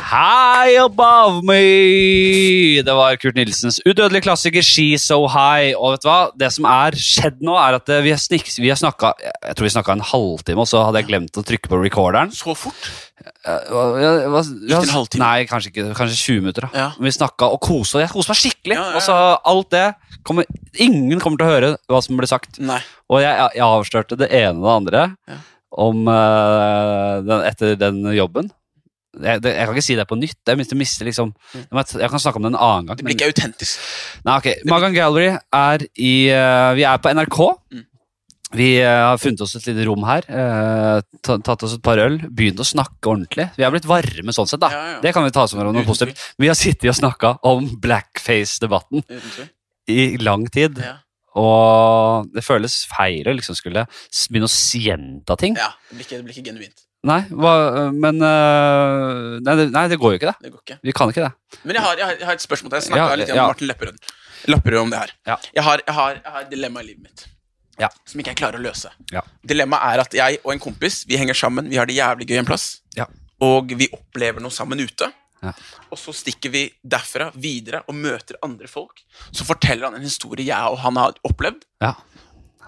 High above me! Det var Kurt Nilsens udødelige klassiker She's So High. Og vet du hva? Det som er skjedd nå, er at eh, vi har, snik, vi har snakka Jeg tror vi snakka en halvtime, og så hadde jeg glemt å trykke på recorderen. Så fort? Eh, hva- en halvtime? Nei, kanskje ikke. Kanskje 20 minutter. da Ja. Vi snakka og kosa. Jeg koste meg skikkelig. Ja, ja. Og så alt det kommer, Ingen kommer til å høre hva som ble sagt. Nei. Og jeg, jeg avslørte det ene og det andre om uh, den, etter den jobben. Jeg, det, jeg kan ikke si det på nytt. Jeg mister, liksom Jeg kan snakke om det en annen gang. Det blir ikke autentisk. Nei, ok. Magan Gallery er i uh, Vi er på NRK. Mm. Vi uh, har funnet oss et lite rom her. uh, tatt oss et par øl. Begynt å snakke ordentlig. Vi har blitt varme sånn sett, da. Ja, ja. Det kan vi ta som noe positivt. Vi har sittet og snakka om blackface-debatten i lang tid. Ja. Og det føles feil å liksom skulle begynne å gjenta ting. ja. Det blir ikke, det blir ikke genuint. Nei, hva, men øh, nei, det, nei, det går jo ikke, det. Det går ikke. Vi kan ikke det. Men jeg har, jeg har, et spørsmål til. Jeg snakka Ja, litt ja. med Martin Lepperød Lepperød om det her. Ja. Jeg, har, jeg, har, jeg har dilemma i livet mitt Ja. som ikke jeg klarer å løse. Ja. Dilemmaet er at jeg og en kompis Vi henger sammen, vi har det jævlig gøy en plass. Ja. Og vi opplever noe sammen ute. Ja. Og så stikker vi derfra videre og møter andre folk. Så forteller han en historie jeg og han har opplevd, Ja.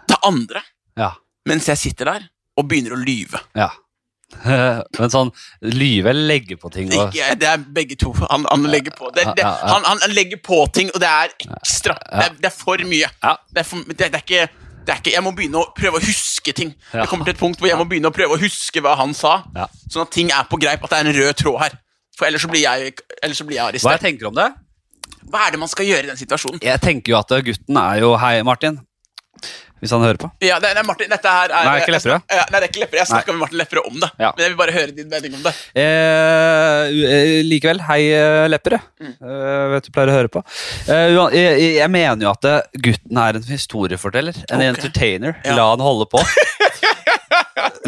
til andre. Ja. Mens jeg sitter der og begynner å lyve. ja. Men sånn lyve legge på ting og Ikke, det er begge to. Han, han legger på det, det, Ja, ja, ja. han, han legger på ting, og det er ekstra. Det, er, det er for mye. Ja. Det, er for, det, det, er ikke, det er ikke Jeg må begynne å prøve å huske ting. Ja. Jeg kommer til et punkt hvor jeg må begynne å prøve å huske hva han sa, Ja. sånn at ting er på greip, at det er en rød tråd her. For ellers så blir jeg, så blir jeg Hva jeg arrestert. tenker om det? Hva er det man skal gjøre i den situasjonen? Jeg tenker jo at gutten er jo Hei, Martin. Hvis han hører på. Ja, det, det er Martin, dette her er Nei, ikke Lepperød. Ja, nei, det er ikke Lepperød. Jeg snakka med Martin Lepperød om det. Ja. Men jeg vil bare høre din mening om det. Eh, eh, likevel, hei, Lepperød. Mm. Eh, vet du pleier å høre på. Eh, jeg, jeg mener jo at eh, gutten er en historieforteller. En okay. entertainer. Ja. La han holde på.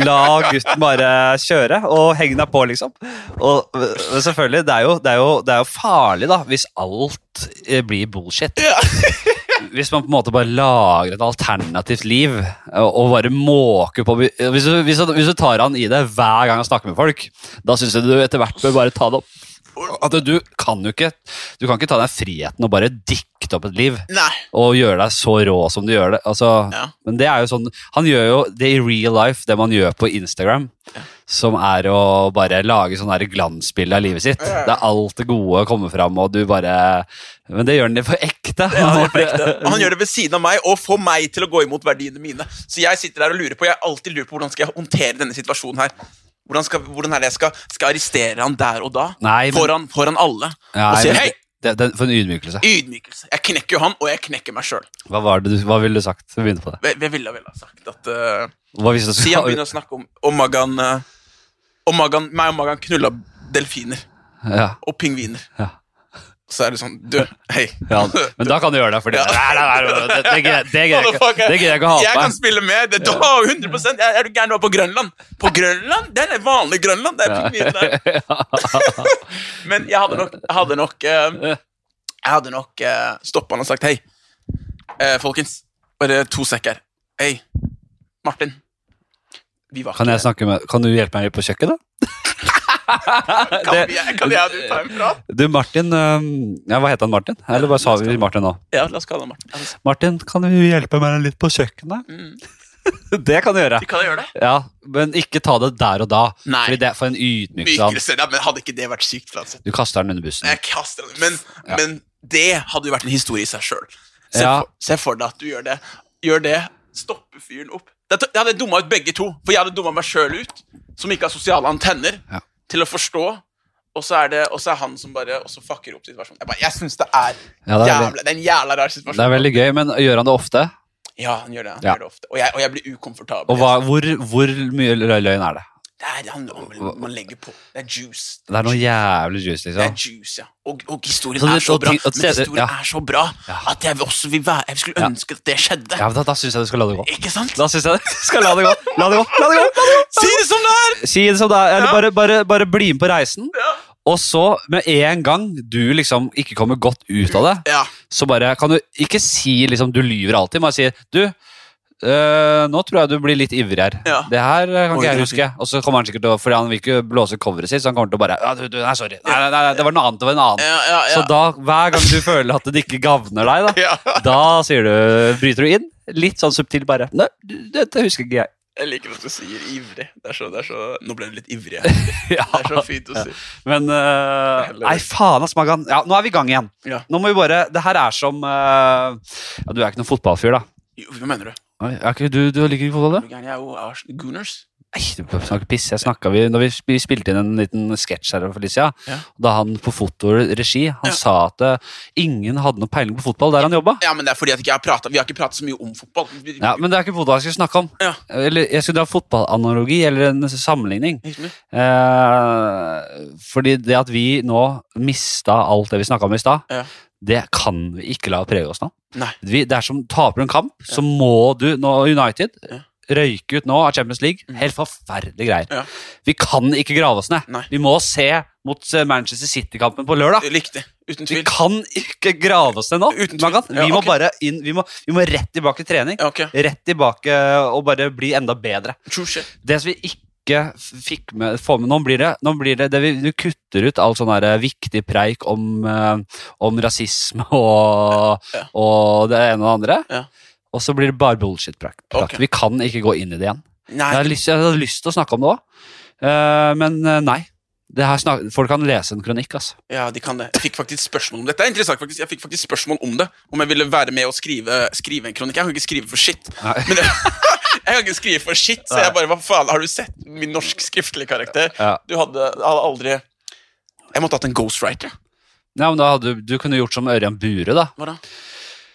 La gutten bare kjøre, og heng deg på, liksom. Og eh, selvfølgelig, det er, jo, det, er jo, det er jo farlig, da, hvis alt eh, blir bullshit. Hvis man på en måte bare lager et alternativt liv og, bare måker på hvis du, hvis, du, hvis du tar han i det hver gang han snakker med folk, da syns jeg du etter hvert bør bare ta det opp. At du kan jo ikke Du kan ikke ta deg friheten og bare dikte opp et liv Nei. og gjøre deg så rå som du gjør det. Altså, Ja. Men det er jo sånn Han gjør jo det i real life, det man gjør på Instagram. Som er å bare lage sånn glansbilde av livet sitt. Det er alt det gode kommer fram, og du bare Men det gjør han på ekte. Ja, han, gjør ekte. Han gjør det ved siden av meg og får meg til å gå imot verdiene mine. Så jeg sitter der og lurer på Jeg alltid lurer på hvordan skal jeg håndtere denne situasjonen her. Hvordan, skal, hvordan er det jeg skal, skal arrestere han der og da? Nei, men- foran, foran alle. Nei, og sier hei! Det, det, For en ydmykelse. Ydmykelse. Jeg knekker jo han, og jeg knekker meg sjøl. Hva, du, hva ville du sagt? Vi begynner på det. Jeg ville vel ha sagt at uh, Si han begynner å snakke om Om Magan uh, Om Magan, meg og Magan knulla delfiner ja, og pingviner. ja, Så er det sånn Du, hei. ja, Men da kan du gjøre det, for det, det, det, greier- jeg ikke- å ha Jeg kan spille med. Det, da, 100 jeg, Er du gæren? Du var på Grønland? På Grønland? Det er vanlig Grønland. Det er pingviner der. Men jeg hadde nok Jeg hadde nok, eh, jeg hadde nok uh, stoppa han og sagt hei. Eh, folkens, bare to sekker. Hei, Martin. Vi var Kan jeg snakke med Kan du hjelpe meg på kjøkkenet? Kan, vi, kan jeg og du ta en prat? Du, Martin ja, Hva heter han Martin? Eller bare sa vi Martin nå? Ja, la oss kalle han Martin. Martin, kan du hjelpe meg litt på kjøkkenet? Mm. Det kan du gjøre. Vi kan gjøre det. Ja, Men ikke ta det der og da. Nei. Fordi det er for en ydmykelse. Ja, men hadde ikke det vært sykt? uansett? Du kaster den under bussen. Jeg kaster den. Men, Ja. men det hadde jo vært en historie i seg sjøl. Se, Ja. se for deg at du gjør det. Gjør det, stopper fyren opp. Jeg hadde dumma ut begge to, for jeg hadde dumma meg sjøl ut, som ikke har sosiale antenner Ja. Til å forstå. Og så er det er han som bare også fucker opp situasjonen. Jeg, bare, jeg syns det er Ja, det, er jævla, det er en jævla rar situasjon. det er veldig gøy, men gjør han det ofte? Ja, han gjør det. Han Ja. gjør det ofte. Og jeg, og jeg blir ukomfortabel. Og hva, hvor, hvor mye lø- løgn er det? Det er, han, man, man legger på. Det er juice. Det er noe jævlig juice, liksom. Det er juice, ja. Og, og historien Så er så bra. og Men historien ja. er så bra at jeg også vil være Jeg skulle ønske at det skjedde. Ja, men Da, da syns jeg du skal la det gå. Ikke sant? Da synes jeg du skal. La det gå, la det gå! La det gå. Si det som det er! Si det som det er. Eller bare, bare, bare bli med på reisen. Ja. Og så, med en gang du liksom ikke kommer godt ut av det, ja. så bare kan du ikke si liksom du lyver alltid. Bare si du, øh, nå tror jeg du blir litt ivrig her. Ja. Det her øh, kan ikke jeg huske. Og så kommer han sikkert til å Fordi han vil ikke blåse coveret sitt, så han kommer til å bare ja, du, du, Nei, sorry. Nei, nei, nei, det var noe annet. Det var en annen. Ja, ja, ja. Så da, hver gang du føler at det ikke gagner deg, da, ja. da sier du, bryter du inn. Litt sånn subtilt bare. Nei, dette husker ikke jeg. Jeg liker at du sier ivrig. Det er så, det er så, nå ble du litt ivrig. Ja. Det er så fint å si. Men uh, Nei, faen, ass, Magan. Ja, nå er vi i gang igjen. Ja. Nå må vi bare Det her er som uh, Ja, du er ikke noen fotballfyr, da. Jo, Hva mener du? Er ikke du, du liker ikke fotball, da? Jeg er jo Ars- Gooners. Nei, du snakker piss. Jeg snakket, vi, når vi vi spilte inn en liten sketsj her, Felicia, Ja. da han på fotoregi han Ja. sa at øh, ingen hadde noe peiling på fotball der han jobba. Ja, men det er fordi at jeg har pratet, vi har ikke pratet så mye om fotball. Vi- Ja, men det er ikke fotball jeg skal snakke om. Ja. Eller, jeg skulle dra fotballanalogi eller en sammenligning. Eh, fordi det at vi nå mista alt det vi snakka om i stad, Ja. Det kan vi ikke la prege oss nå. Vi, det er som taper en kamp, så må du nå United Ja. røyke ut nå av Champions League. Mm. Helt forferdelige greier. Ja. Vi kan ikke grave oss ned. Nei. Vi må se mot eh, Manchester City-kampen på lørdag. Riktig. Uten tvil. Vi kan ikke grave oss ned nå. Uten tvil. Vi Ja, må okay. bare inn, vi må, vi må rett tilbake til trening. Okay. ok. Rett tilbake og bare bli enda bedre. True shit. Det som vi ikke f- fikk med, få med Nå blir det, nå blir det, det vi, Du kutter ut all sånn viktig preik om, eh, om rasisme og, Ja. og det ene og det andre. Ja. Og så blir det bare bullshit-prat. Okay. Vi kan ikke gå inn i det igjen. Jeg, hadde, lyst, jeg hadde lyst til å snakke om det òg, men eh, nei. Snak, folk kan lese en kronikk, altså. Ja, de kan det. Jeg fikk faktisk spørsmål om dette. Det er interessant faktisk. Jeg fikk faktisk spørsmål om det. Om jeg ville være med og skrive, skrive en kronikk. Jeg kan ikke skrive for shit. Men jeg, kan ikke skrive for shit, så jeg bare Hva faen, har du sett min norsk skriftlige karakter? Ja. Du hadde, hadde aldri Jeg måtte hatt en ghostwriter. Ja, men da hadde, du- kunne gjort som Ørjan Bure, da. Hva da?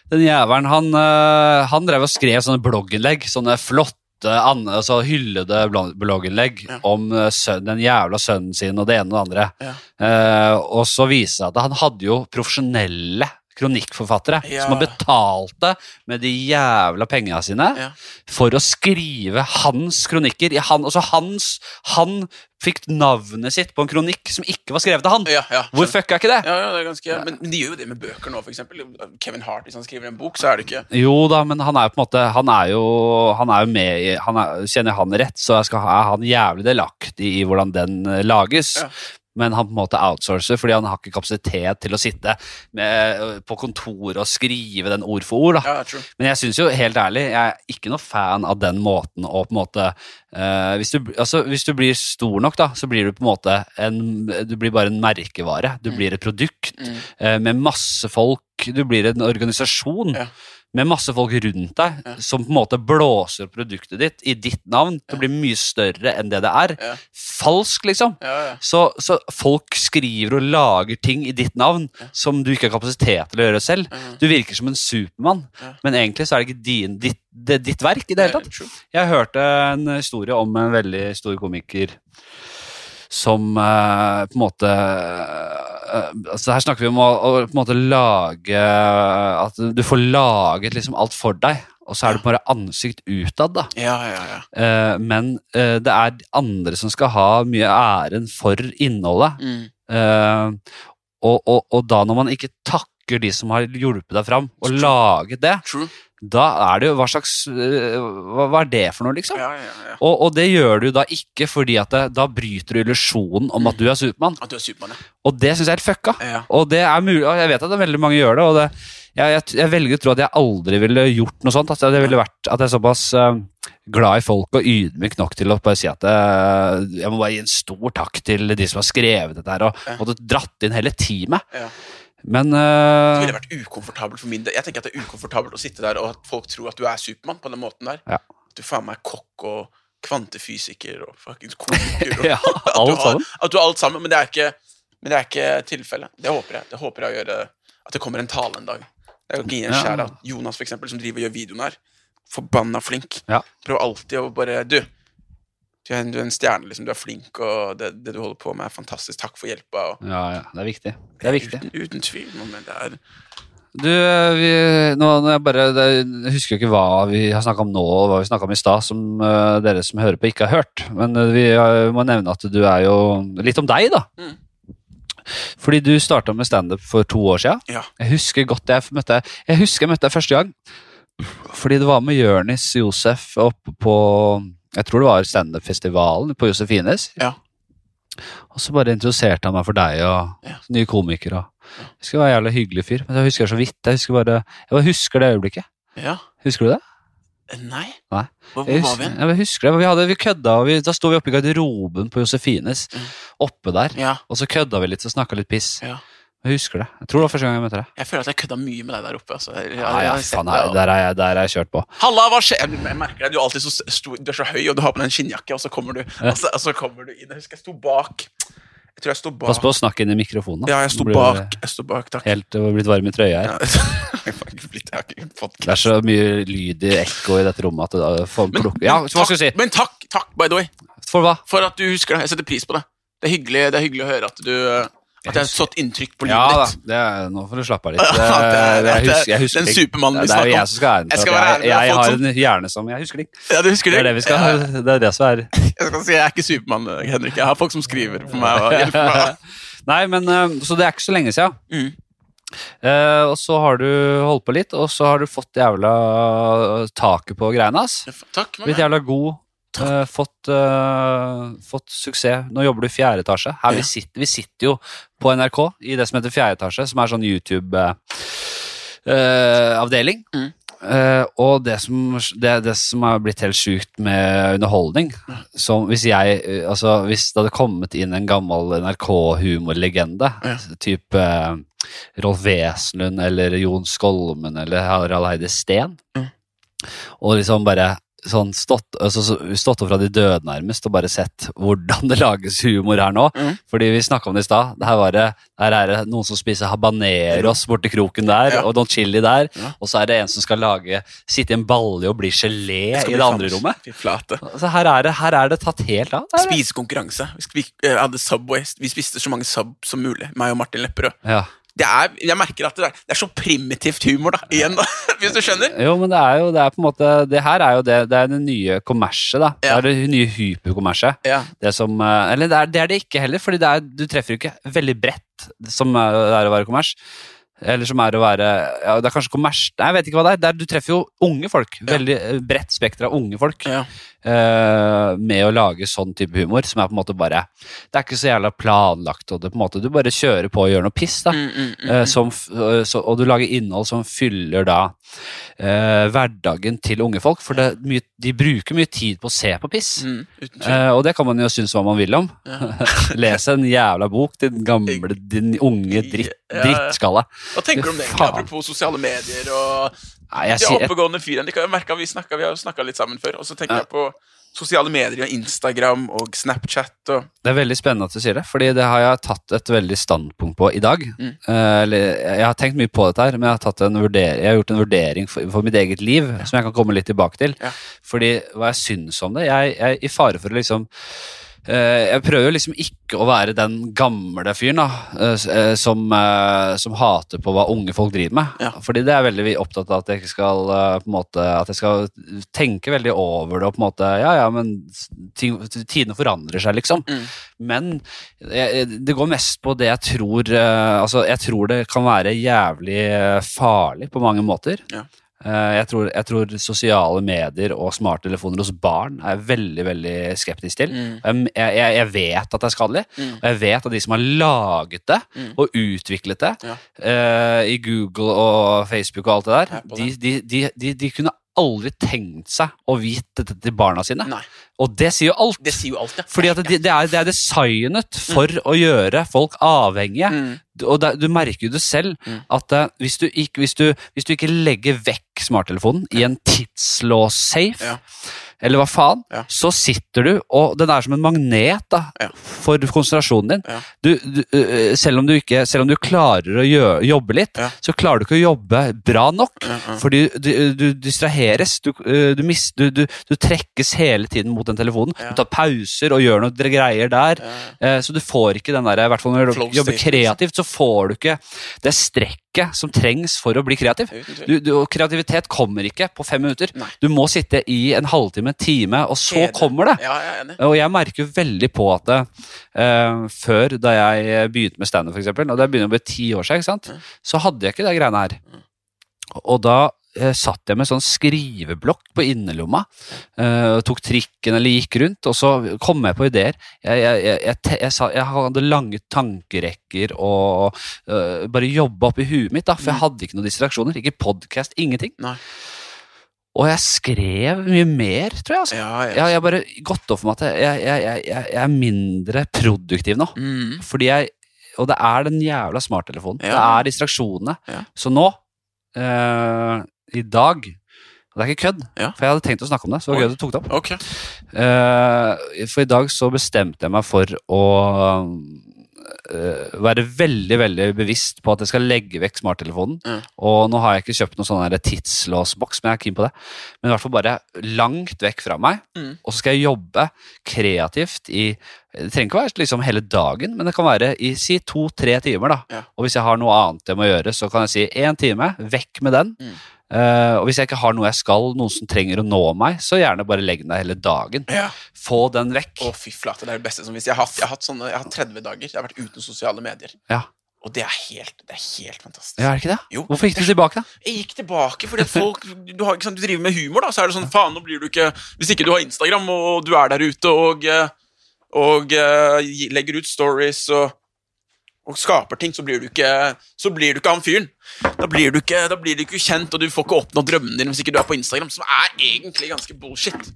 Den jævelen, han, øh, han drev og skrev sånne blogginnlegg. Sånne flotte, an, altså hyllede blo- blogginnlegg Ja. om søn, den jævla sønnen sin og det ene og det andre. Ja. Eh, og så viste det seg at han hadde jo profesjonelle kronikkforfattere Ja. som betalt betalte med de jævla pengene sine for å skrive hans kronikker. I han, altså hans, han fikk navnet sitt på en kronikk som ikke var skrevet av han. Ja, ja. Hvor fuck er ikke det? ja, ja, det er ganske, men, men de gjør jo det med bøker nå, eksempel. Kevin Hart, hvis han skriver en bok, så er det ikke Jo da, men han er jo på en måte Han er jo, han er jo med i han er, Kjenner jeg han rett, så jeg skal ha, han jævlig delaktig i hvordan den eh, lages. Men han på en måte outsourcer fordi han har ikke kapasitet til å sitte med, på kontoret og skrive den ord for ord. Ja. Men jeg syns jo helt ærlig, jeg er ikke noe fan av den måten å på en måte uh, hvis, du, altså, hvis du blir stor nok, da, så blir du på en måte en Du blir bare en merkevare. Du blir et produkt Mm. uh, med masse folk. Du blir en organisasjon Ja. Med masse folk rundt deg Ja. som på en måte blåser produktet ditt i ditt navn til å bli mye større enn det det er. Ja. Falsk, liksom. Ja. Så, så folk skriver og lager ting i ditt navn som du ikke har kapasitet til å gjøre selv. Du virker som en Supermann, men egentlig så er det ikke din, ditt, det, ditt verk i det hele tatt. Jeg hørte en historie om en veldig stor komiker som eh, på en måte eh, altså Her snakker vi om å, å på en måte lage At du får laget liksom alt for deg, og så er det bare ansikt utad. da. Ja, ja, ja. Eh, men eh, det er andre som skal ha mye æren for innholdet. Mm. Eh, og, og, og da når man ikke takker de som har hjulpet deg fram, og laget det, True. Da er det jo Hva slags eh, hva, hva er det for noe, liksom? Ja, ja, ja. Og, og det gjør du da ikke fordi at det, da bryter du illusjonen om at du er Supermann. At du er Supermann, ja. Og det syns jeg er helt fucka. ja. Og det er mulig, og jeg vet at det er veldig mange gjør det, og det, jeg, jeg, jeg velger å tro at jeg aldri ville gjort noe sånt. At det ville vært at jeg er såpass uh, glad i folk og ydmyk nok til å bare si at uh, jeg må bare gi en stor takk til de som har skrevet dette her, og Ja. måtte dratt inn hele teamet. Men Det eh, ville vært ukomfortabelt for min del. Jeg tenker at det er ukomfortabelt å sitte der og at folk tror at du er Supermann på den måten der. Ja. At du faen meg er kokk og kvantefysiker og fuckings komiker. Og, ja, at, du alt har, at du har alt sammen, men det er ikke, men det er ikke tilfellet. Det håper jeg. Det håper jeg å gjøre At det kommer en tale en dag. Det er jo ikke en Ja. Jonas, for eksempel, som driver og gjør videoen her. Forbanna flink. Ja. Prøver alltid å bare Du, du er en, er stjerne, liksom. Du er flink, og det, det du holder på med, er fantastisk. Takk for hjelpa. Og, Ja, ja, det er viktig. Det er viktig. Uten, uten tvil. Men det er Du, vi, nå, jeg bare, jeg husker jo ikke hva vi har snakka om nå, og hva vi snakka om i stad, som uh, dere som hører på, ikke har hørt. Men uh, vi har- må nevne at du er jo Litt om deg, da. Mm. Fordi du starta med standup for to år siden. Ja. Jeg husker godt jeg møtte deg Jeg husker jeg møtte deg første gang Fordi det var med Jørnis Josef oppe på Jeg tror det var standup-festivalen på Josefines. Ja. Og så bare introduserte han meg for deg og Ja. nye komikere. Jeg husker det var en jævla hyggelig fyr, men jeg husker det så vidt. Jeg husker bare, jeg bare husker det øyeblikket. Ja. Husker du det? Nei. Nei. Hvor, hvor var vi hen? jeg husker det. Vi, hadde, vi kødda, og vi, da sto vi oppe i garderoben på Josefines, Mm. oppe der. Ja. Og så kødda vi litt og snakka litt piss. Ja. Jeg husker det. Jeg tror det var første gang jeg møtte deg. Jeg føler at jeg kødda mye med deg der oppe. Altså. Jeg, jeg, Ja, ja, jeg har faen, deg, der, er jeg, der er jeg kjørt på. Halla, hva skjer? Jeg merker deg, du er alltid så stor, du er så høy, og du har på deg en skinnjakke, og så kommer du, og så, og så kommer du inn. Jeg husker jeg sto bak. Jeg tror jeg sto bak. Pass på å snakke inn i mikrofonen. da. Ja, jeg sto bak. Jeg sto bak, takk. Helt uh, blitt varm i trøya her. Ja, har blitt- har Det er så mye lyd i ekko i dette rommet at du får plukke Ja, hva skal du si? Men takk, takk, by the way, For hva? for at du husker det. Jeg setter pris på det. Det er hyggelig, det er hyggelig å høre at du uh, At jeg har satt inntrykk på livet Ja da, ditt. det er, nå får du slappe av litt. Det, det det, jeg er husker, jeg husker den. Supermannen vi Det er snakker om. jeg som skal ha æren Jeg skal være jeg, jeg har en hjerne som Jeg husker ting. Ja, du husker Det det? er det vi skal Det er det som er Jeg skal si jeg er ikke Supermann, Henrik. Jeg har folk som skriver for meg og hjelper meg. Nei, men uh, Så det er ikke så lenge siden. Mm. Eh, og så har du holdt på litt, og så har du fått jævla taket på greiene hans. Takk. Blitt jævla god. Eh, fått, uh, fått suksess. Nå jobber du i fjerde etasje. Her Ja. vi, sitter, vi sitter jo på NRK i det som heter fjerde etasje, som er sånn YouTube-avdeling. Mm. Eh, og det som, det, det som har blitt helt sjukt med underholdning som Hvis jeg, altså hvis det hadde kommet inn en gammel NRK-humorlegende, Ja. type Rolf Wesenlund eller Jon Skolmen eller Harald Heide Steen, Mm. og liksom bare sånn stått, altså, stått opp fra de døde nærmest og bare sett hvordan det lages humor her nå. Mm. Fordi vi snakka om det i stad. Her, var det- her er det noen som spiser habaneros borti kroken der, Ja. og noen chili der. Ja. Og så er det en som skal lage sitte i en balje og bli gelé i det andre rommet. Så her er det, her er det tatt helt av. Spisekonkurranse. Vi Vi eh, hadde Subway. Vi spiste så mange sub som mulig, meg og Martin Lepperød. Ja. Det er, jeg merker at det er, det er så primitivt humor, da. Igjen, da. Hvis du skjønner? Jo, men det er jo det er på en måte Det her er jo det Det er det nye kommerset, da. Ja. Det er det nye hyperkommerset. Ja. Det som eh, Eller det er, det er det ikke heller, fordi er, du treffer jo ikke veldig bredt som er, det er å være kommers. Eller som er å være ja, Det er kanskje kommers Nei, jeg vet ikke hva det er. Det er du treffer jo unge folk. Veldig eh, bredt spekter av unge folk. Ja. Eh, med å lage sånn type humor, som er på en måte bare Det er ikke så jævla planlagt, og det på en måte Du bare kjører på og gjør noe piss, da. Mm, mm, mm, Eh, som, eh, så, og du lager innhold som fyller da eh, hverdagen til unge folk. For det, mye, de bruker mye tid på å se på piss. mm. Eh, og det kan man jo synes hva man vil om. Ja. Lese en jævla bok, din gamle, din unge dritt, drittskalle. Hva tenker du om det. Apropos sosiale medier og Nei, jeg de oppegående fyren. De kan jo merke at Vi, snakket, vi har jo snakka litt sammen før. Og så tenker Ja. jeg på sosiale medier og Instagram og Snapchat og det er veldig spennende at du sier det, fordi det har jeg tatt et veldig standpunkt på i dag. Mm. Eh, jeg har tenkt mye på dette her, men jeg har, vurder, jeg har gjort en vurdering for, for mitt eget liv, som jeg kan komme litt tilbake til. Ja. Fordi hva jeg syns om det Jeg jeg er i fare for å liksom Jeg prøver liksom ikke å være den gamle fyren da eh, eh, som, eh, som hater på hva unge folk driver med. Ja. Fordi det er veldig opptatt av at jeg skal eh, måte At jeg skal tenke veldig over det og på en måte Ja, ja, men tidene forandrer seg, liksom. Mm. Men jeg, det går mest på det jeg tror eh, Altså, jeg tror det kan være jævlig eh, farlig på mange måter. Ja. Eh, Jeg tror, jeg tror sosiale medier og smarttelefoner hos barn er jeg veldig veldig skeptisk til. Mm. Jeg, jeg, jeg vet at det er skadelig, Mm. og jeg vet at de som har laget det Mm. og utviklet det Ja. uh, i Google og Facebook og alt det der, de, de, de, de, de kunne aldri tenkt seg å vite dette til barna sine. Nei. Og det sier jo alt. Det sier jo alt, ja. Fordi at det, det, er, det er designet for å gjøre folk avhengige. Mm. Og det, du merker jo det selv, Mm. at uh, hvis, du ikke, hvis, du, hvis du ikke legger vekk smarttelefonen i en tidslås-safe, Ja. Eller hva faen, Ja. så sitter du, og den er som en magnet da, Ja. for konsentrasjonen din. Ja. Du, du, selv, om du ikke, selv om du klarer å gjøre, jobbe litt, så klarer du ikke å jobbe bra nok. Fordi du, du distraheres, du, du, mis, du, du, du trekkes hele tiden mot den telefonen. Du tar pauser og gjør noe greier der. Eh, Så du får ikke den der, i hvert fall når du jobber kreativt, så får du ikke det strekket som trengs for å bli kreativ. Du, du, kreativitet kommer ikke på fem minutter. Nei. Du må sitte i en halvtime, en time, og så Kjede. kommer det. Ja, jeg. Og jeg merker veldig på at det, uh, før, da jeg begynte med standup, f.eks., og det begynner å bli ti år siden? Ja. så hadde jeg ikke de greiene her. Og da satt jeg med sånn skriveblokk på innerlomma. Uh, tok trikken eller gikk rundt, og så kom jeg på ideer. Jeg, jeg, jeg, jeg, hadde lange tankerekker og uh, bare jobba opp i huet mitt, da, for jeg hadde ikke noen distraksjoner. Ikke podkast, ingenting. Nei. Og jeg skrev mye mer, tror jeg. altså. Ja, ja. Jeg har bare gått opp for meg at jeg, jeg, jeg, er mindre produktiv nå. Mm. Fordi jeg Og det er den jævla smarttelefonen. Det er distraksjonene. Ja. Så nå, eh, i dag Og det er ikke kødd, Ja. for jeg hadde tenkt å snakke om det. Så det var gøy du tok det opp. Okay. Uh, for i dag så bestemte jeg meg for å uh, være veldig veldig bevisst på at jeg skal legge vekk smarttelefonen. Mm. Og nå har jeg ikke kjøpt noen sånn tidslåsboks, men jeg er keen på det. Men i hvert fall bare langt vekk fra meg. Mm. Og så skal jeg jobbe kreativt i Det trenger ikke være liksom hele dagen, men det kan være i si to-tre timer. da. Ja. Og hvis jeg har noe annet jeg må gjøre, så kan jeg si én time, vekk med den. Mm. Eh, og hvis jeg ikke har noe jeg skal, noen som trenger å nå meg, så gjerne bare legg den der hele dagen. Ja. Få den vekk. Å, fy flate, det er det beste som hvis jeg har hatt, jeg har hatt sånne, jeg har hatt 30 dager, jeg har vært uten sosiale medier. Ja. Og det er helt, det er helt fantastisk. Ja, er det ikke det? Jo. Hvorfor gikk du tilbake, da? Jeg gikk tilbake fordi folk du, har, sant, du driver med humor, da, så er det sånn Faen, nå blir du ikke Hvis ikke du har Instagram, og du er der ute og, og eh, legger ut stories og, og skaper ting, så blir du ikke Så blir du ikke han fyren. Da blir du ikke, da blir du ikke kjent, og du får ikke oppnådd drømmene dine hvis ikke du er på Instagram, som er egentlig ganske bullshit.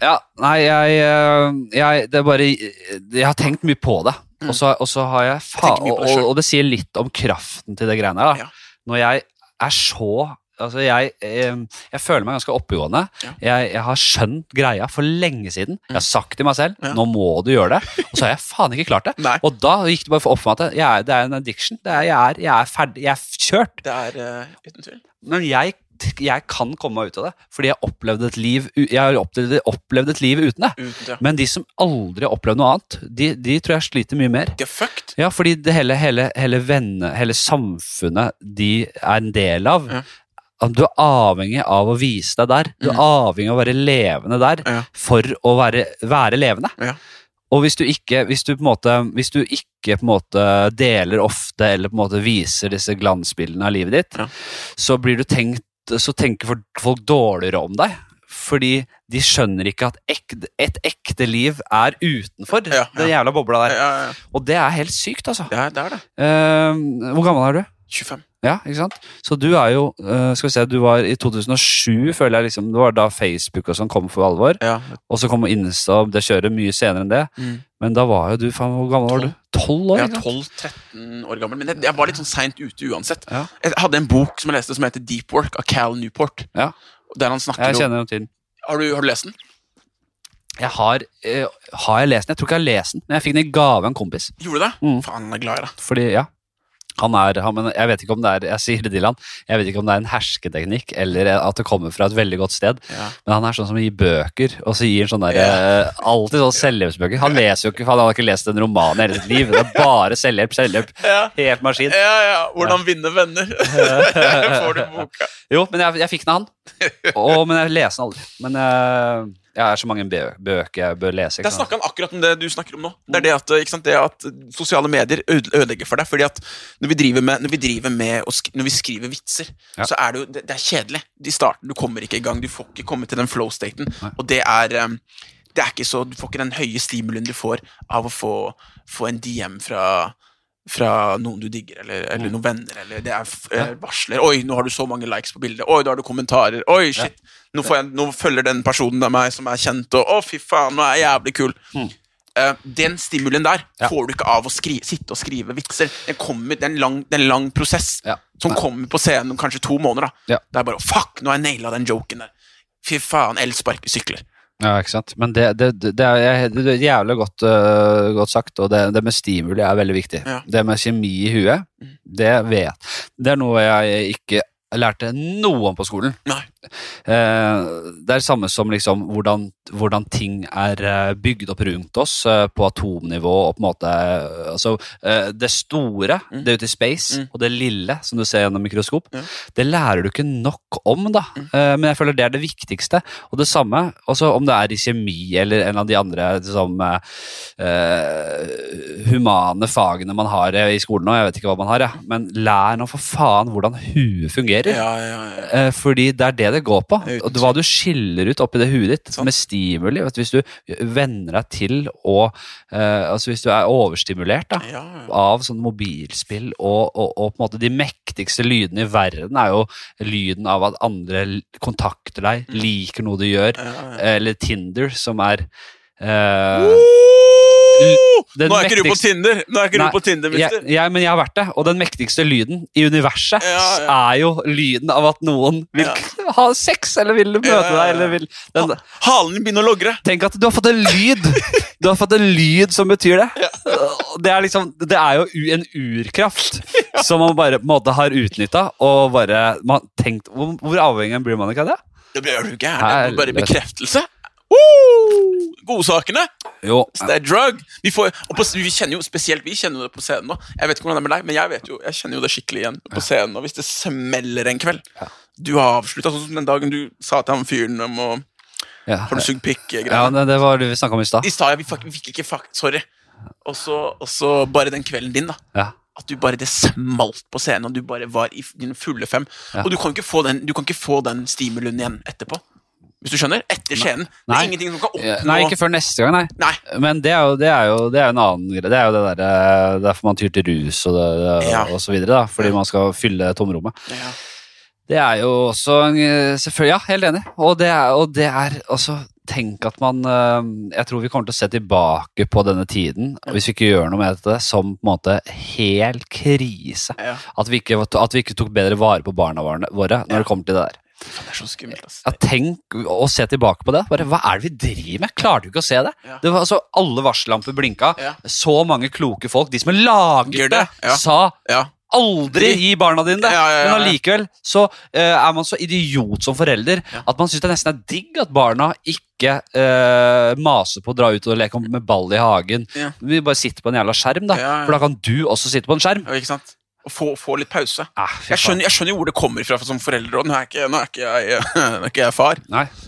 Ja, nei, jeg, eh, jeg Det er bare Jeg har tenkt mye på det. Og så og så har jeg fa tenker og, det og, og det sier litt om kraften til det greiene her. da. Ja. Når jeg er så Altså, jeg, jeg, jeg føler meg ganske oppegående. Ja. Jeg, jeg har skjønt greia for lenge siden. Jeg har sagt til meg selv Ja. nå må du gjøre det. Og så har jeg faen ikke klart det. Nei. Og da gikk det bare for opp for meg at er, det er en addiction. Det er, jeg, er, jeg er ferdig. Jeg er kjørt. Det er uh, uten tvil. Men jeg, jeg kan komme meg ut av det, fordi jeg opplevde et liv, jeg har opplevd, opplevd et liv uten det. Uten det. Men de som aldri har opplevd noe annet, de, de tror jeg sliter mye mer. De er fucked. Ja, fordi det hele, hele, hele venne, hele samfunnet de er en del av, Ja. Du er avhengig av å vise deg der. Du er avhengig av å være levende der Ja. for å være, være levende. Ja. Og hvis du ikke hvis du måte, hvis du ikke på en måte deler ofte eller på en måte viser disse glansbildene av livet ditt, Ja. så blir du tenkt så tenker folk- dårligere om deg. Fordi de skjønner ikke at ekte, et ekte liv er utenfor Ja, ja. den jævla bobla der. ja, ja. Og det er helt sykt, altså. Er det. Er det. Uh, hvor gammel er du? 25. Ja, ikke sant? Så du er jo eh, Skal vi se, du var i 2007, føler jeg liksom Det var da Facebook og sånn kom for alvor. Ja. Og så kom Insta og det kjøret mye senere enn det. Mm. Men da var jo du faen, Hvor gammel var du? Tolv år? Ja, ikke er 12-13 år gammel, men jeg, jeg var litt sånn seint ute uansett. Ja. Jeg hadde en bok som jeg leste som heter Deep Work av Cal Newport. Ja. Der han snakker Jeg kjenner om tiden. har du, har du lest den? Jeg har, eh, har jeg lest den? Jeg tror ikke jeg har lest den, men jeg fikk den i gave av en kompis. Gjorde du det? Mm. Faen, jeg er glad i det. Fordi, ja han er, han, jeg vet ikke om det er jeg sier det til han, jeg vet ikke om det er en hersketeknikk eller at det kommer fra et veldig godt sted. Ja. Men han er sånn som gir bøker, og så gir han sånn der, Ja. eh, alltid sånn selvhjelpsbøker. Han leser jo ikke, han har ikke lest en roman i hele sitt liv. Det er bare selvhjelp, selvhjelp. Ja. Helt maskin. Ja, ja. Hvordan vinne venner. Får du boka. Jo, men jeg, jeg fikk den av han. Og, men jeg leser den aldri. Men eh, jeg er så mange bø bøker jeg bør lese. Der snakka han akkurat om det du snakker om nå. Det er det at, det at sosiale medier ødelegger for deg. Fordi at når vi driver med, når vi driver med når vi skriver vitser, Ja. så er det jo det, det er kjedelig. I starten, Du kommer ikke i gang. Du får ikke komme til den flow-staten. Og det er um, det er ikke så, Du får ikke den høye stimulien du får av å få, få en DM fra fra noen du digger, eller, eller noen venner, eller det er eh, varsler. 'Oi, nå har du så mange likes på bildet.' 'Oi, da har du kommentarer.' 'Oi, shit, nå, får jeg, nå følger den personen av meg som er kjent', og 'Å, fy faen, nå er jeg jævlig kul'. Mm. Eh, den stimulien der Ja. får du ikke av å skrive, sitte og skrive vitser. Den kommer, det, er en lang, lang prosess Ja. som kommer på scenen om kanskje to måneder. da Ja. Det er bare 'fuck, nå har jeg naila den joken der'. Fy faen, elspark sykler. Ja, ikke sant. Men det, det, det, er, det er jævlig godt, uh, godt sagt, og det, det med stimuli er veldig viktig. Ja. Det med kjemi i huet, Mm. det vet Det er noe jeg ikke lærte noe om på skolen. Nei. Eh, det er det samme som liksom hvordan, hvordan ting er eh, bygd opp rundt oss eh, på atomnivå og på en måte Altså, det store, Mm. det ute i space, Mm. og det lille som du ser gjennom mikroskop, Ja. det lærer du ikke nok om, da. Mm. Men jeg føler det er det viktigste. Og det samme, også om det er i kjemi eller en av de andre liksom, uh, humane fagene man har i skolen nå, jeg vet ikke hva man har, ja. men lær nå for faen hvordan huet fungerer. Ja, ja, ja. Eh, fordi det er det det går på. Hva du skiller ut oppi det huet ditt sånn. med stimuli. Vet hvis du venner deg til å eh, Altså hvis du er overstimulert da, av sånn mobilspill, og, og, og på en måte de mektigste lydene i verden er jo lyden av at andre kontakter deg, Mm. liker noe du gjør, ja. eller Tinder, som er den Nå er ikke du på Tinder, Nå er ikke Nei, du på Tinder, mister. jeg, men jeg har vært det, og den mektigste lyden i universet Ja, ja. er jo lyden av at noen vil Ja. ha sex, eller vil møte deg, eller vil den, Halen begynner å logre. Tenk at du har fått en lyd! Du har fått en lyd som betyr det. Det er liksom, det er jo en urkraft som man bare måtte måte har utnytta, og bare man tenkt, hvor, hvor avhengig blir man ikke av det? Det blir jo gæren. Bare bekreftelse. Woo! Godsakene. Jo, Det er drug. Vi, får, på, vi kjenner jo spesielt vi kjenner det på scenen nå. Jeg vet ikke hvordan det er med deg, men jeg, vet jo, jeg kjenner jo det skikkelig igjen på scenen. nå. hvis det smeller en kveld Du har avslutta sånn som den dagen du sa til han fyren om å ja. Har du sugd pikk-greier? det, det var det vi snakka om i stad. I stad vi, fikk- vi fikk ikke fakt, Sorry. Og så og så bare den kvelden din, da. Ja. At du bare det smalt på scenen, og du bare var i dine fulle fem. Ja. Og du kan ikke få den, du kan ikke få den stimulien igjen etterpå. Hvis du skjønner? Etter Skien. Det er ingenting som kan oppnå Nei, ikke før neste gang, nei. Nei. Men det er jo, det er jo, det er jo en annen greie. Det er jo det der, Derfor man tyr til rus og, det, Ja. og så videre, da. Fordi man skal fylle tomrommet. Ja. Det er jo også Selvfølgelig, ja, helt enig. Og det er, og det er også Tenk at man eh, Jeg tror vi kommer til å se tilbake på denne tiden, hvis vi ikke gjør noe med dette, som på en måte hel krise. Ja. At vi ikke, at vi ikke tok bedre vare på barna våre når det kommer til det der. Det er så skummelt, ass. Ja, tenk å se tilbake på det. Bare, hva er det vi driver med? Klarer du ikke å se det? Ja. det var, altså, alle varsellamper blinka. Ja. Så mange kloke folk. De som har laget det, sa aldri gi barna dine det. Men allikevel så uh, er man så idiot som forelder at man syns det nesten er digg at barna ikke uh, maser på å dra ut og leke med ball i hagen. Vi bare sitter på en jævla skjerm, da. For da kan du også sitte på en skjerm. Ikke sant? Og få, få litt pause. Ah, Jeg skjønner, jeg skjønner hvor det kommer fra som forelder. og Nå er ikke, nå er ikke, jeg, nå er ikke jeg far,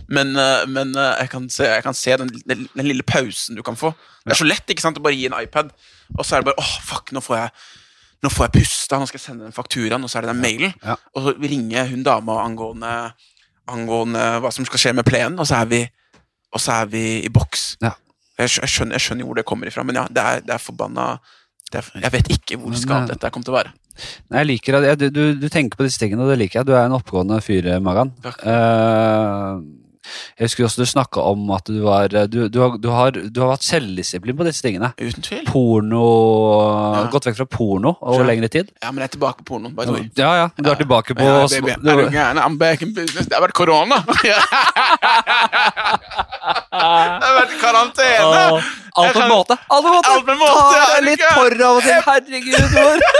men, eh, men eh, jeg kan se, jeg kan se den, den, den lille pausen du kan få. Det er så lett ikke sant, å bare gi en iPad, og så er det bare åh, fuck, nå får jeg nå får jeg puste, nå skal jeg sende den fakturaen, og så er det den mailen. Ja. Og så ringer hun dama angående, angående hva som skal skje med plenen, og så er vi, så er vi i boks. Ja. Jeg, skjønner, jeg skjønner hvor det kommer ifra, men ja, det er, det er forbanna Jeg vet ikke hvor skadet eh, dette kommer til å være. Jeg liker at jeg, du, du, tenker på disse tingene, og det liker jeg. Du er en oppegående fyr, Magan. Takk. Eh, jeg husker også du snakka om at du var du, du, har, du, har, du har hatt selvdisiplin på disse tingene. Uten tvil. Porno Ja. Gått vekk fra porno over lengre tid. Ja, men jeg er tilbake på porno. by the way. Ja, ja, du er tilbake på ja, baby. du, Er du gæren? I'm back in business. Det har vært korona! det har vært karantene! Åh, Alt på en måte! Alt på en måte! Ta deg litt for av og til. Herregud,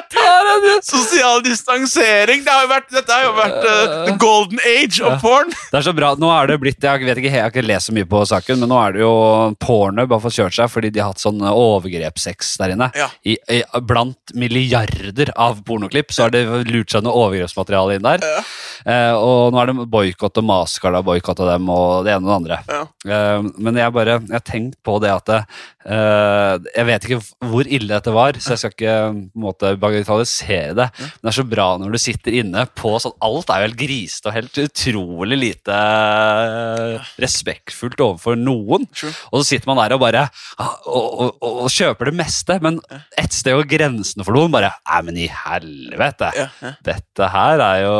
Sosial distansering. Det har vært, dette har jo vært uh, the golden age of porn. Det er så bra. Nå er det blitt Jeg vet ikke, jeg har ikke lest så mye på saken, men nå er det jo Pornhub har fått kjørt seg fordi de har hatt sånn overgrepssex der inne. Ja. I, i, blant milliarder av pornoklipp så har det lurt seg noe overgrepsmateriale inn der. Ja. Uh, og nå er det boikott og Mastercard har boikotta dem, og det ene og det andre. Eh, men jeg bare Jeg har tenkt på det at eh, Jeg vet ikke hvor ille dette var, så jeg skal ikke på en måte bagatellisere det. Men det er så bra når du sitter inne på sånn Alt er jo helt grisete og helt utrolig lite eh, respektfullt overfor noen. Og så sitter man der og bare ah, og, og, og, og kjøper det meste, men et sted går grensene for noen. Bare Nei, men i helvete! Ja, ja. Dette her er jo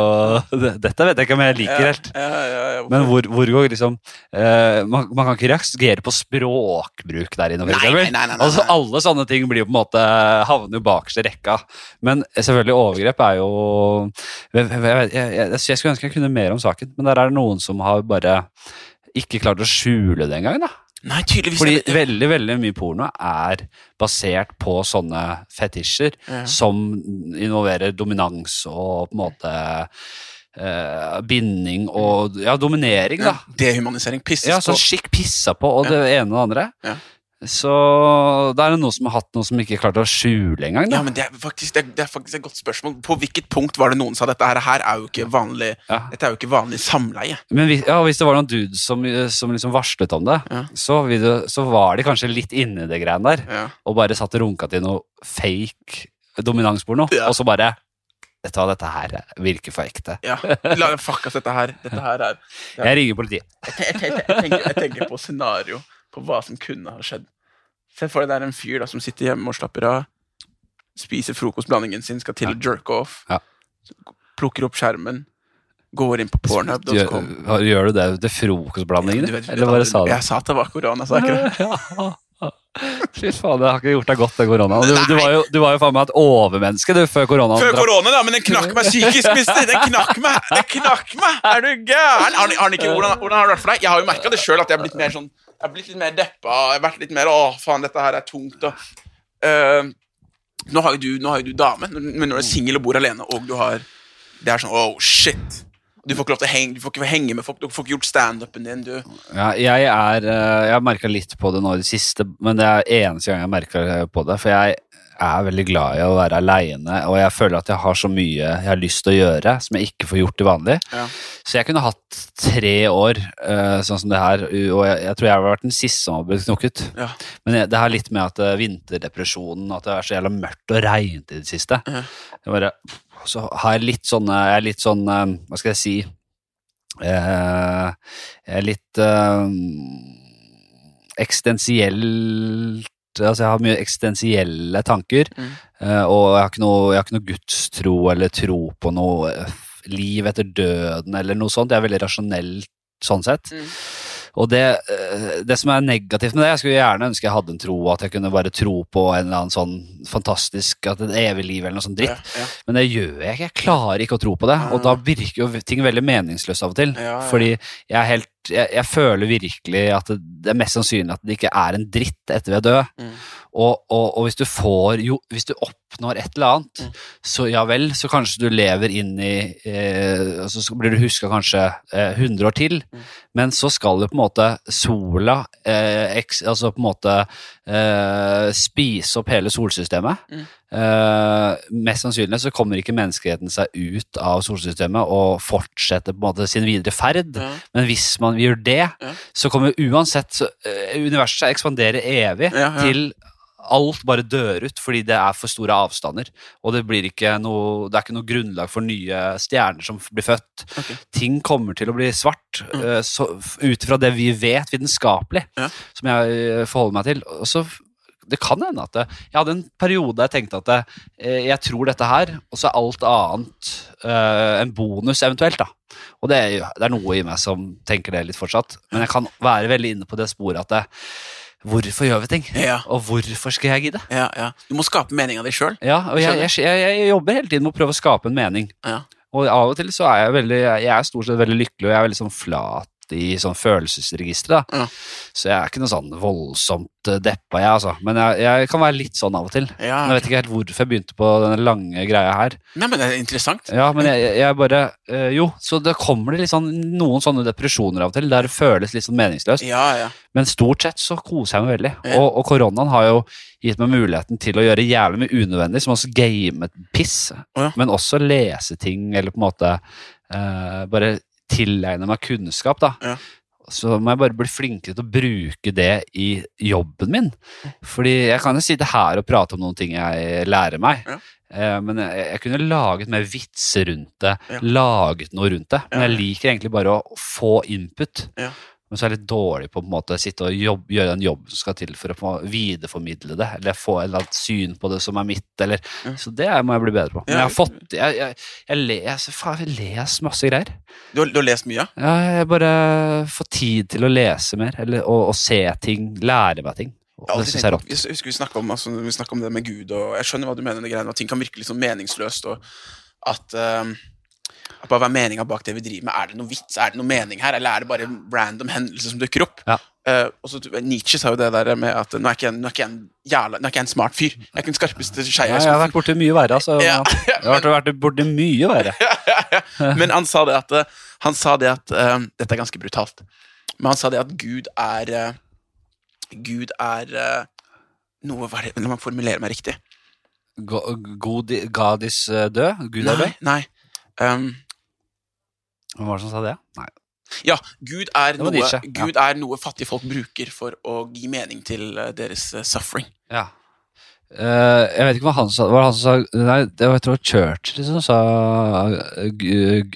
Dette vet jeg ikke om jeg liker helt. Ja. Men hvor, hvor går liksom eh, man, man kan ikke reagere på språkbruk der inne, for eksempel. Altså, alle sånne ting blir jo på en måte havner jo bakerst i rekka. Men selvfølgelig, overgrep er jo Jeg, jeg, jeg, jeg, skulle ønske jeg kunne mer om saken, men der er det noen som har bare ikke klart å skjule det engang. da. Nei, tydeligvis Fordi veldig veldig mye porno er basert på sånne fetisjer Ja. som involverer dominans og på en måte eh, binding og ja, dominering, da. ja, Dehumanisering. Pisses Ja, på. skikk pissa på, og det ene og det andre. Så da er det noen som har hatt noe som ikke klarte å skjule engang. Ja, men det er, faktisk, det, er, det er faktisk et godt spørsmål. På hvilket punkt var det noen sa dette her, her er jo ikke vanlig Ja. Dette er jo ikke vanlig samleie? Men hvis, ja, hvis det var noen dudes som, som liksom varslet om det, Ja. så, det, så var de kanskje litt inni det greiene der, og bare satt og runka til noe fake dominansporno, Ja. og så bare Vet du hva, dette her virker for ekte. ja. La, fuck, ass, dette her, dette her er. Jeg ringer politiet. jeg, jeg, jeg, jeg, tenker, tenker på scenario på hva som kunne ha skjedd. Se for deg det er en fyr da som sitter hjemme og slapper av, spiser frokostblandingen sin, skal til å jerke off, Ja. plukker opp skjermen, går inn på pornhub.com. Gjør, gjør du det til frokostblandingen? Ja, vet- Eller bare sa det? Jeg sa at det var korona, sa jeg ikke det? Ja. Fy faen, det har ikke gjort deg godt, det korona. Du, du, var jo, du var jo faen meg et overmenneske du, før korona. Før korona, da, men den knakk meg psykisk, mister. Den knakk meg! Den knakk meg! Er du gæren? Ikke, hvordan, hvordan har det vært for deg? Jeg har jo merka det sjøl, at jeg har blitt mer sånn Jeg har blitt litt mer deppa. Jeg har vært litt mer Å, faen, dette her er tungt, og uh, nå, har du, nå har du dame, men når du er singel og bor alene, og du har Det er sånn Oh, shit. Du får ikke lov til å henge, du får ikke henge med folk, du får ikke gjort standupen din. Du. Ja, jeg er eh, Jeg har merka litt på det nå i det siste, men det er eneste gang jeg merker på det. For jeg er veldig glad i å være aleine, og jeg føler at jeg har så mye jeg har lyst til å gjøre som jeg ikke får gjort til vanlig. Ja. Så jeg kunne hatt tre år uh, sånn som det her, og jeg, jeg tror jeg har vært den siste som har blitt knokket. Ja. Men jeg, det har litt med at uh, vinterdepresjonen, at det er så jævla mørkt og regnt i det siste. Ja. Bare, så har jeg litt sånne Jeg er litt sånn uh, Hva skal jeg si eh, Jeg er litt eh, eksistensielt Altså, jeg har mye eksistensielle tanker, Mm. eh, og jeg har, ikke noe, jeg har ikke noe gudstro eller tro på noe eh, liv etter døden eller noe sånt. Jeg er veldig rasjonell sånn sett. Mm. Og det, eh, det som er negativt med det, jeg skulle gjerne ønske jeg hadde en tro, at jeg kunne bare tro på en eller annen sånn fantastisk, at et evig liv eller noe sånt dritt. Ja, ja. Men det gjør jeg ikke. Jeg klarer ikke å tro på det. Og Ah. da virker jo ting veldig meningsløst av og til. Ja. Fordi jeg er helt jeg, jeg føler virkelig at det, det er mest sannsynlig at det ikke er en dritt etter vi er døde. Mm. Og, og, og hvis du får jo, Hvis du oppnår et eller annet, Mm. så ja vel, så kanskje du lever inn i eh, Så blir du huska kanskje eh, 100 år til, Mm. men så skal jo på en måte sola eh, eks, Altså på en måte eh, spise opp hele solsystemet. Mm. Eh, mest sannsynlig så kommer ikke menneskeheten seg ut av solsystemet og fortsetter på en måte sin videre ferd. Men hvis man gjør det, så kommer uansett så, eh, universet til ekspandere evig til alt bare dør ut fordi det er for store avstander. Og det, blir ikke noe, det er ikke noe grunnlag for nye stjerner som blir født. Okay. Ting kommer til å bli svart Mm. eh, ut ifra det vi vet vitenskapelig, Ja. som jeg eh, forholder meg til. Og så det kan hende at det, jeg hadde en periode der jeg tenkte at det, eh, jeg tror dette her, og så er alt annet uh, en bonus eventuelt. da. Og det er, det er noe i meg som tenker det litt fortsatt. Men jeg kan være veldig inne på det sporet at det, hvorfor gjør vi ting? Ja. Og hvorfor skal jeg gidde? Ja, ja. Du må skape mening av deg sjøl. Ja, og jeg, jeg, jeg, jeg jobber hele tiden med å prøve å skape en mening. Ja. Og av og til så er jeg veldig Jeg er stort sett veldig lykkelig, og jeg er veldig sånn flat i sånn følelsesregister. da. Ja. Så jeg er ikke noe sånn voldsomt eh, deppa, jeg, altså. Men jeg, jeg kan være litt sånn av og til. Ja. Men jeg vet ikke helt hvorfor jeg begynte på denne lange greia her. Nei, men det er interessant. Ja, men jeg, jeg bare øh, Jo, så det kommer det litt sånn, noen sånne depresjoner av og til, der det føles litt sånn meningsløst. Ja, ja. Men stort sett så koser jeg meg veldig. Og, og koronaen har jo gitt meg muligheten til å gjøre jævlig mye unødvendig, som også game piss, men også lese ting, eller på en måte eh, bare tilegne meg kunnskap, da. Ja. Så må jeg bare bli flinkere til å bruke det i jobben min. Fordi jeg kan jo sitte her og prate om noen ting jeg lærer meg. Ja. Eh, Men jeg, jeg kunne laget mer vitser rundt det, Ja. laget noe rundt det. Men jeg liker egentlig bare å få input. Men så er jeg litt dårlig på, på en måte, sitte og jobb, gjøre den jobben som skal til for å få videreformidle det, eller få et eller annet syn på det som er mitt. Eller, Ja. Så det må jeg bli bedre på. Men jeg har fått Jeg, jeg, jeg leser faen, jeg leser masse greier. Du, har, du har lest mye? Ja, jeg bare får tid til å lese mer, eller å, og se ting, lære meg ting. Ja, det synes syns jeg er rått. Jeg husker vi snakket om, altså, om det med Gud, og jeg skjønner hva du mener greiene, at ting kan virke litt sånn meningsløst, og at, bare hva er meninga bak det vi driver med? Er det noe vits? Er det noe mening her, eller er det bare en random hendelser som dukker opp? Ja. Uh, også, Nietzsche sa jo det der med at nå er ikke jeg, nå er ikke jeg en jævla, nå er ikke jeg en smart fyr. Jeg er ikke den skarpeste skeia Ja, jeg har vært borti mye verre, altså. Ja, Jeg har vært, borti mye verre. Men han sa det at, eh, han sa det at uh, Dette er ganske brutalt. Men han sa det at Gud er uh, Gud er eh, noe Hva er det? La meg formulere meg riktig. God, God, God is eh, død? Gud er Nei. død? nei. Um, Hvem var det som sa det? Nei. ja, Gud er, noe, ja. Gud er noe fattige folk bruker for å gi mening til eh, deres eh, suffering. Ja. Uh, jeg vet ikke hva han sa. Var det han som sa Nei, det var, jeg tror Church liksom sa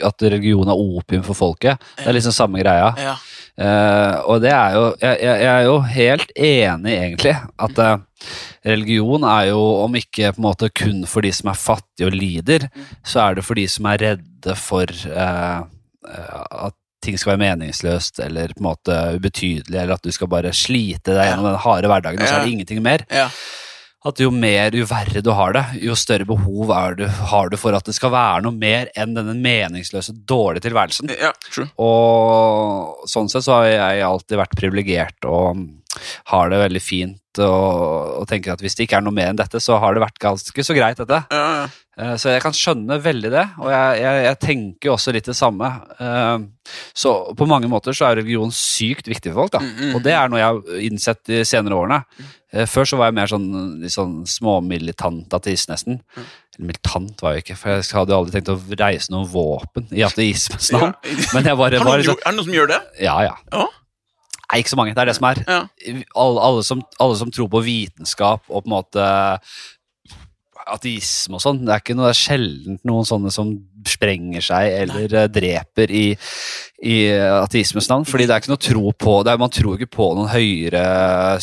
at religion er opium for folket. Det er liksom samme greia. Ja. Uh, og det er jo jeg, jeg, jeg er jo helt enig, egentlig, at eh, religion er jo, om ikke på en måte kun for de som er fattige og lider, så er det for de som er redde for eh, eh, at ting skal være meningsløst eller på en måte ubetydelig, eller at du skal bare slite deg gjennom den harde hverdagen, og så er det ingenting mer. Ja. At jo mer, jo verre du har det, jo større behov er du, har du for at det skal være noe mer enn denne meningsløse, dårlige tilværelsen. ja, true. Og sånn sett så har jeg alltid vært privilegert og har det veldig fint og, og tenker at hvis det ikke er noe mer enn dette, så har det vært ganske så greit, dette. Ja, ja. Eh, Så jeg kan skjønne veldig det, og jeg, jeg, jeg tenker også litt det samme. Eh, Så på mange måter så er religion sykt viktig for folk, da. Mm, mm, Og det er noe jeg har innsett de senere årene. Eh, Før så var jeg mer sånn, sånn småmilitant ateist, nesten. Mm. Militant var jeg ikke, for jeg hadde aldri tenkt å reise noen våpen i ateismens navn. Ja. Men jeg bare Har var noen, liksom er det noen som gjør det? Ja, ja. Ja. Nei, ikke så mange. Det er det som er. Ja. Alle, alle, som, alle som tror på vitenskap og på en måte ateisme og sånn, det er ikke noe det er sjelden noen sånne som sprenger seg eller Nei. dreper i, i ateismens navn, fordi det er ikke noe tro på det er, Man tror ikke på noen høyere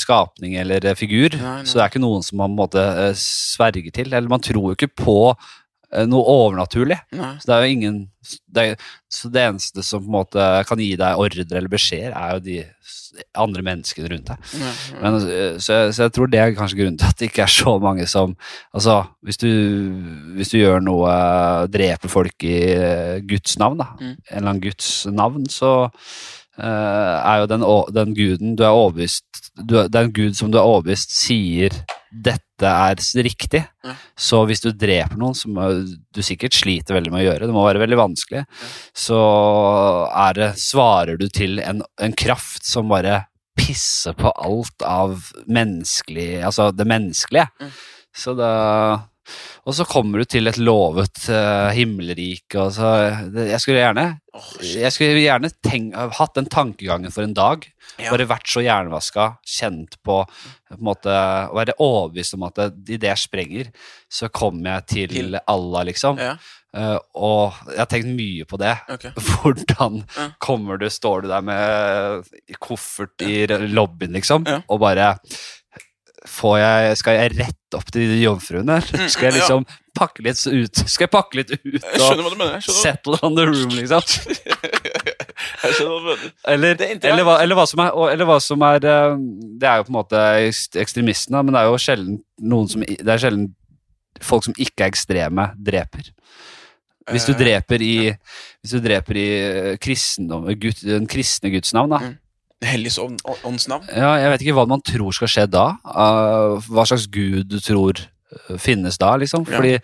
skapning eller eh, figur, Nei, nei. så det er ikke noen som man på en måte eh, sverger til, eller man tror ikke på eh, noe overnaturlig. Nei. Så det er jo ingen det, er, så det eneste som på en måte kan gi deg ordre eller beskjeder, er jo de andre menneskene rundt deg. Nei. Men, øh, så, så jeg tror det er kanskje grunnen til at det ikke er så mange som Altså, hvis du, hvis du gjør noe Dreper folk i øh, Guds navn, da. Mm. En eller annen Guds navn, så uh, er jo den, den guden du er overbevist du, er- Det er en gud som du er overbevist sier dette er riktig. Ja. Så hvis du dreper noen, som du sikkert sliter veldig med å gjøre, det må være veldig vanskelig, så er det, svarer du til en, en kraft som bare pisser på alt av menneskelig Altså det menneskelige. Ja. Så da Og så kommer du til et lovet uh, himmelrike, og så det, Jeg skulle gjerne. Jeg skulle gjerne tenk, hatt den tankegangen for en dag. Ja. Bare vært så hjernevaska, kjent på, på en måte, Å være overbevist om at det- idet jeg sprenger, så kommer jeg til, Til- Allah, liksom. Ja. Uh, og jeg har tenkt mye på det. Okay. Hvordan Ja. kommer du, står du der med koffert i lobbyen, liksom, og bare jeg, skal jeg rett opp til de jomfruene? eller Skal jeg ja. liksom pakke litt ut Skal jeg pakke litt ut og mener. Settle on the room, liksom? jeg skjønner hva du mener. Eller, er hva, eller, hva som er, eller hva som er eh, Det er jo på en måte ekst- ekstremistene, men det er jo sjelden noen som Det er sjelden folk som ikke er ekstreme, dreper. Hvis du Eh, dreper i, hvis du dreper i eh, kristendom, den kristne Guds navn, da. Mm. Ånds navn. Ja, jeg vet ikke hva man tror skal skje da. eh, hva slags gud du tror eh, finnes da, liksom. Ja. Fordi eh,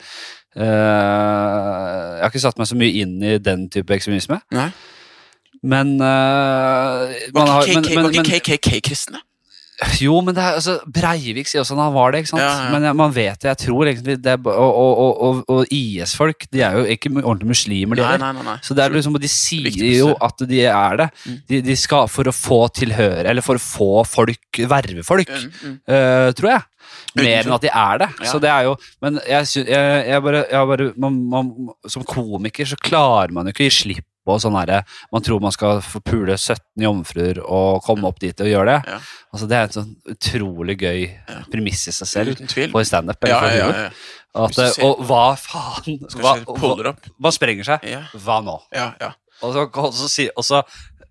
Jeg har ikke satt meg så mye inn i den type ekstremisme. Nei. Men, uh, Var har, ikke men, Jo, men det er, altså, Breivik sier også at han var det, ikke sant? Ja, ja. Men man vet det, jeg tror egentlig det er, Og, og, og, og, IS-folk, de er jo ikke ordentlige muslimer, de heller. Så det er liksom, De sier jo at de er det. Mm. De, de skal for å få tilhøre, eller for å få folk, verve folk, Mm, mm. Uh, tror jeg. Mer enn at de er det. Ja. Så det er jo Men jeg, jeg, jeg bare, jeg bare man, man, Som komiker så klarer man jo ikke å gi slipp på sånn herre Man tror man skal få pule 17 jomfruer og komme opp dit og gjøre det. Ja. Altså Det er en sånn utrolig gøy premiss i seg selv for standup. Ja, ja, ja. At, ser- og hva faen hva, hva. Man sprenger seg. Ja, Hva nå? ja, ja. Og så, og så, og så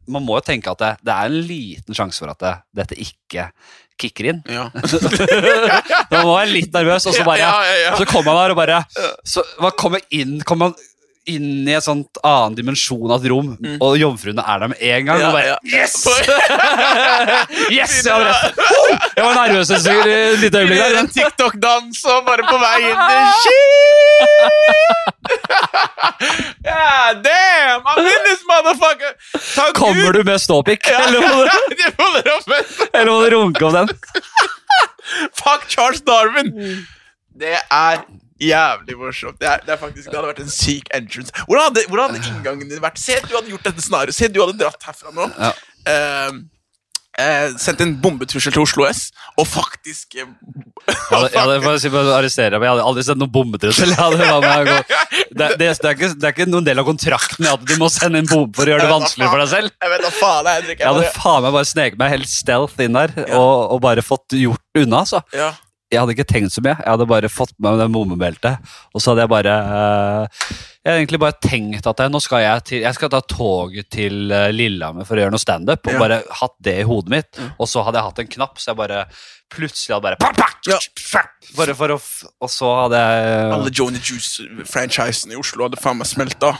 Man må jo tenke at det, det er en liten sjanse for at det, dette ikke kicker inn. ja. Man må være litt nervøs, og så bare ja, ja, ja. Så kommer man der og bare Så man kommer inn Kommer man inn i en sånt annen dimensjon av et rom, og jomfruene er der med en gang. Mm. Ja, og bare ja. Yes! yes! Jeg var, rett. jeg var nervøs et lite øyeblikk der. en TikTok-dans og bare på vei inn. Shit! yeah, damn! I'm in this motherfucker! Takk Kommer du med ståpikk, eller, må du, det opp eller må du runke om den? Fuck Charles Darwin! Det er jævlig morsomt. Det, er, det, er faktisk, det hadde vært en syk entrance. Hvordan hadde, hvordan hadde inngangen din vært? Se du hadde gjort dette scenarioet. Se du hadde dratt herfra nå. Ja. Uh, eh, sendt en bombetrussel til Oslo S, og faktisk eh, Jeg hadde, si, arrestere jeg hadde aldri sendt noen bombetrussel. Det, det, det, er ikke, noen del av kontrakten at du må sende en bombe for å gjøre det vanskelig for deg selv. Jeg vet faen, jeg. Jeg hadde faen meg bare sneket meg helt stealth inn der Ja. og, og bare fått gjort unna. altså. ja. Jeg hadde ikke tenkt så mye. Jeg hadde bare fått med meg det bombebeltet. Og så hadde jeg bare eh, Jeg hadde egentlig bare tenkt at jeg, nå skal jeg til Jeg skal ta toget til eh, Lillehammer for å gjøre noe standup. Og Ja. bare hatt det i hodet mitt. Og så hadde jeg hatt en knapp, så jeg bare plutselig hadde bare Ja. bare for å, Og så hadde jeg Alle Joni Juice-franchisene i Oslo hadde faen meg smelta.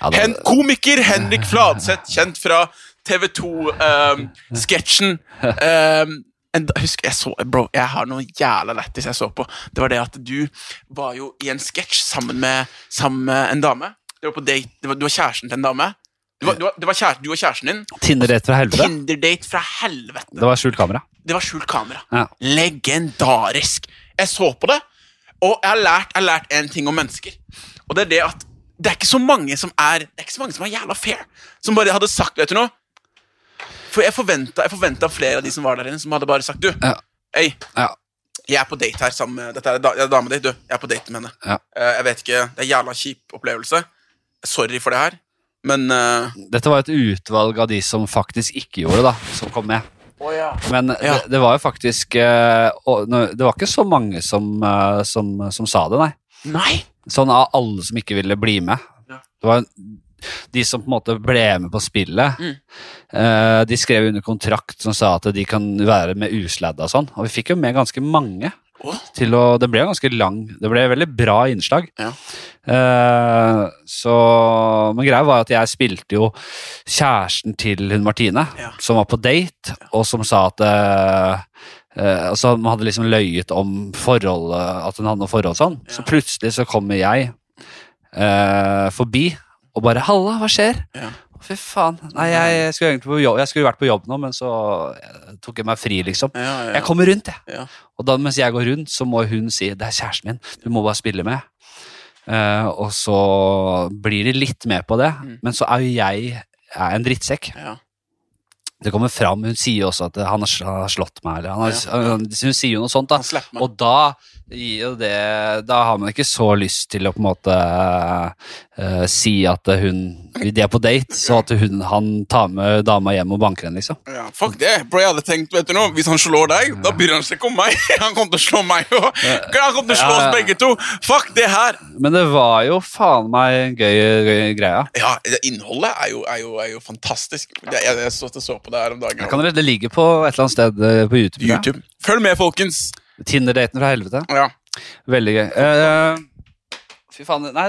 ja, det- komiker Henrik Fladseth, kjent fra TV2-sketsjen. husk, jeg så, bro, jeg har noe jævla lættis jeg så på. Det var det at du var jo i en sketsj sammen, med- sammen med en dame. Du var på date, var, du var kjæresten til en dame. Du var, du var, det var kjære, du og kjæresten din. Tinder-date fra helvete. Tinder-date fra helvete. Det var skjult kamera. Det var skjult kamera. Ja. Legendarisk. Jeg så på det, og jeg har lært, jeg har lært en ting om mennesker. Og det er det at det er ikke så mange som er Det er ikke så mange som er jævla fair. Som bare hadde sagt Vet du noe? For jeg forventa, jeg forventa flere av de som var der inne, som hadde bare sagt Du, Ja. hei, Ja. jeg er på date her sammen med Dette er da- dama di, du. Jeg er på date med henne. Ja. Uh, jeg vet ikke, Det er en jævla kjip opplevelse. Sorry for det her, men uh, Dette var et utvalg av de som faktisk ikke gjorde det, da, som kom med. Men Ja. det, det var jo faktisk uh, Det var ikke så mange som, som, som sa det, nei. Nei! Sånn av alle som ikke ville bli med. Ja. Det var de som på en måte ble med på spillet. Mm. uh, de skrev under kontrakt som sa at de kan være med usladda og sånn. Og vi fikk jo med ganske mange. Oh. Til å, det ble ganske lang Det ble veldig bra innslag. Ja. Uh, så Men greia var at jeg spilte jo kjæresten til hun Martine, Ja. som var på date, og som sa at uh, Uh, altså man hadde liksom løyet om forholdet, at hun hadde noe forhold sånn. Så plutselig så kommer jeg uh, forbi og bare 'Halla, hva skjer?' Ja. Fy faen. Nei, jeg skulle egentlig på jobb Jeg skulle vært på jobb nå, men så eh, tok jeg meg fri, liksom. ja, ja, Jeg kommer rundt, jeg. ja. Og da mens jeg går rundt, så må hun si 'det er kjæresten min, du må bare spille med'. Uh, og så blir de litt med på det, Mm. men så er jo jeg er en drittsekk. ja. Det kommer fram, Hun sier også at han har slått meg. Eller han har, Hun sier jo noe sånt. da. Og da gir jo det Da har man ikke så lyst til å på en måte uh, si at hun De er på date, så at hun, han tar med dama hjem og banker henne, liksom. Ja, fuck det. Bro, jeg hadde tenkt, vet du noe, Hvis han slår deg, da bryr han seg ikke om meg. Han kommer til å slå meg òg. Han kommer til å slå Ja, ja. oss begge to. Fuck det her. Men det var jo faen meg en gøy, gøy greie. Ja, Innholdet er jo, er jo, er jo fantastisk. Jeg, jeg, jeg så, så på det her om dagen. Jeg kan det ligge på et eller annet sted eh, på YouTube. YouTube. Følg med, folkens. Tinder-daten fra helvete. Ja. Veldig gøy. Uh, fy faen. Nei,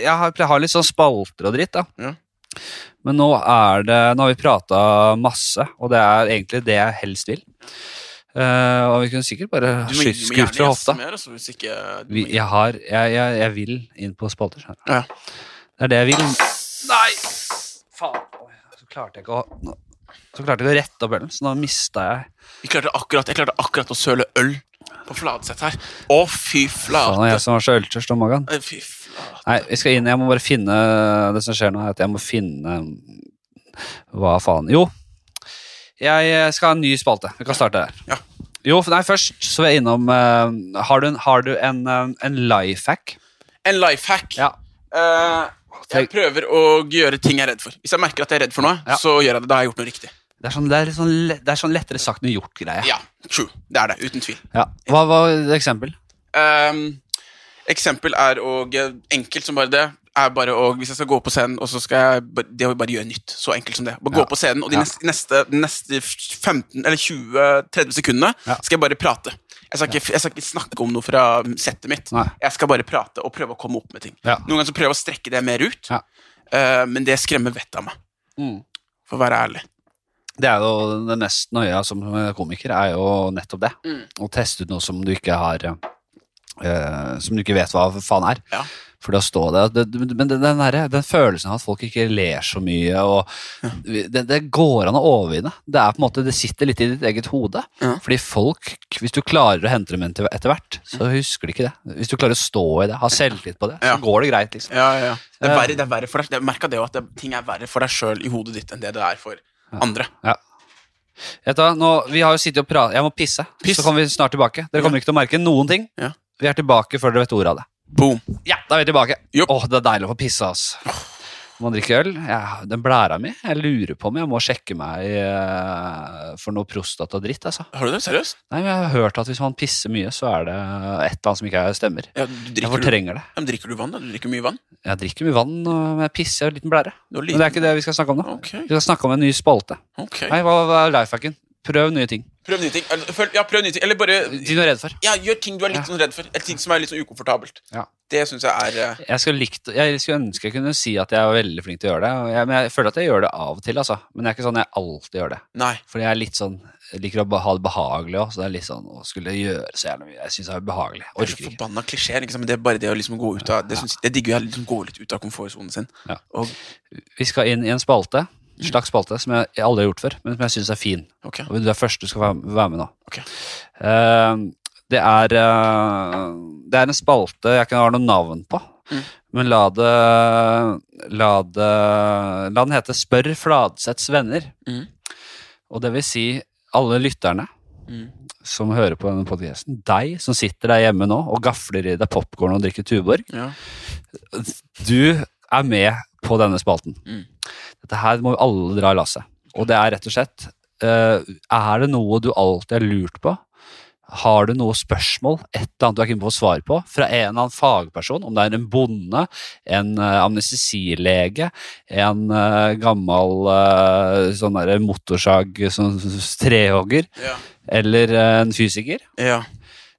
jeg har, jeg har litt sånn spalter og dritt, da. Ja. Men nå er det Nå har vi prata masse, og det er egentlig det jeg helst vil. Uh, og vi kunne sikkert bare skutt fra hofta. mer. Altså, hvis ikke, Vi, jeg, har, jeg, jeg, jeg vil inn på spalter. Ja. Det er det jeg vil. Nei! Faen. Så klarte jeg ikke å Så klarte jeg ikke å rette opp ølen, så nå mista jeg jeg, klarte akkurat, jeg klarte akkurat å søle øl på Fladseth her. Å, fy Faen, flate. jeg som var så øltørst om magen. Fy flate. Nei, vi skal inn. Jeg må bare finne Det som skjer nå, er at jeg må finne Hva faen Jo. Jeg skal ha en ny spalte. Vi kan starte der. Ja. Jo, nei, først så er jeg innom uh, Har du en, har du en, eh, en life hack? En life hack. Ja. Eh, jeg prøver å gjøre ting jeg er redd for. Hvis jeg merker at jeg er redd for noe, Ja. så gjør jeg det. Da har jeg gjort noe riktig. Det er sånn, det er sånn, det er sånn lettere sagt enn gjort-greie. Ja, true. Det er det. Uten tvil. Ja. Hva var et eksempel? Um, eksempel er eh, enkelt som bare det. Er bare å, Hvis jeg skal gå på scenen, og så skal jeg ba- det å bare gjøre nytt. Så enkelt som det. Bare Ja. gå på scenen, og de neste, neste, neste 15 eller 20-30 sekundene skal jeg bare prate. Jeg skal, ikke, jeg skal ikke snakke om noe fra settet mitt. Nei. Jeg skal bare prate og prøve å komme opp med ting. Ja. Noen ganger så prøver jeg å strekke det mer ut, Ja. uh, men det skremmer vettet av meg. Mm. For å være ærlig. Det er jo det nest nøye som komiker, er jo nettopp det. Mm. Å teste ut noe som du ikke har eh, som du ikke vet hva faen er. Ja. For det å stå der det, Men den, der, den følelsen av at folk ikke ler så mye, og det, det går an å overvinne. Det er på en måte, det sitter litt i ditt eget hode. Ja. Fordi folk, hvis du klarer å hente dem inn etter hvert, så husker de ikke det. Hvis du klarer å stå i det, ha selvtillit på det, Ja. så går det greit. liksom. Ja, ja. Det er verre, det er verre for deg. Jeg merka det jo at ting er verre for deg sjøl i hodet ditt enn det det er for andre. Ja. du, nå, vi har jo sittet og pratet, Jeg må pisse, Piss. så kommer vi snart tilbake. Dere kommer ikke til å merke noen ting. Ja. Vi er tilbake før dere vet ordet av det. Boom. Ja, da er vi tilbake. Yep. Åh, det er deilig å få pisse, ass. Man drikke øl? Ja, den blæra mi. Jeg lurer på om jeg må sjekke meg eh, for noe prostatadritt, altså. Har du det? Seriøst? Nei, men Jeg har hørt at hvis man pisser mye, så er det et eller annet som ikke stemmer. Ja, du Jeg drikker, du, fortrenger det. ja, men drikker du vann? da? Du drikker mye vann? Jeg drikker mye vann, og- men jeg pisser en liten blære. Liten. Men det er ikke det vi skal snakke om nå. Okay. Vi skal snakke om en ny spalte. Okay. Nei, hva, hva er lifehacken? Prøv nye ting. Prøv nye ting. Eller, føl- ja, prøv nye ting. Eller bare Ting du er redd for. ja, gjør ting du er litt sånn redd for. Eller ting som er litt sånn ukomfortabelt. Ja. Det syns jeg er uh... Jeg skulle, likt, jeg skulle ønske jeg kunne si at jeg er veldig flink til å gjøre det. Jeg, men jeg føler at jeg gjør det av og til, altså. Men det er ikke sånn jeg alltid gjør det. Nei. Fordi jeg er litt sånn jeg liker å ha det behagelig òg, så det er litt sånn å skulle gjøre så jævlig mye. Jeg syns det er behagelig. Det er så Orker ikke. forbanna klisjeer, Liksom. Det er bare det å liksom gå ut av Det, synes, det digger jeg liksom gå litt ut av komfortsonen sin. Ja. Og, Vi skal inn i en spalte, slags spalte, som jeg aldri har gjort før, men som jeg syns er fin. ok. Og du er først du skal være være med nå. Okay. Uh, det er eh, Det er en spalte jeg ikke har noe navn på, Mm. men la det La det La den hete Spør Fladseths venner. Mm. Og det vil si alle lytterne Mm. som hører på denne podcasten. Deg som sitter der hjemme nå og gafler i deg popkorn og drikker Tuborg. Ja. Du er med på denne spalten. Mm. Dette her må jo alle dra i lasset. Og det er rett og slett eh, Er det noe du alltid har lurt på? Har du noe spørsmål, et eller annet du er ikke på å svare på, fra en eller annen fagperson, om det er en bonde, en uh, amnestesilege, en eh, gammel eh, sånn der motorsag, sånn trehogger, Ja. eller eh, en fysiker? ja.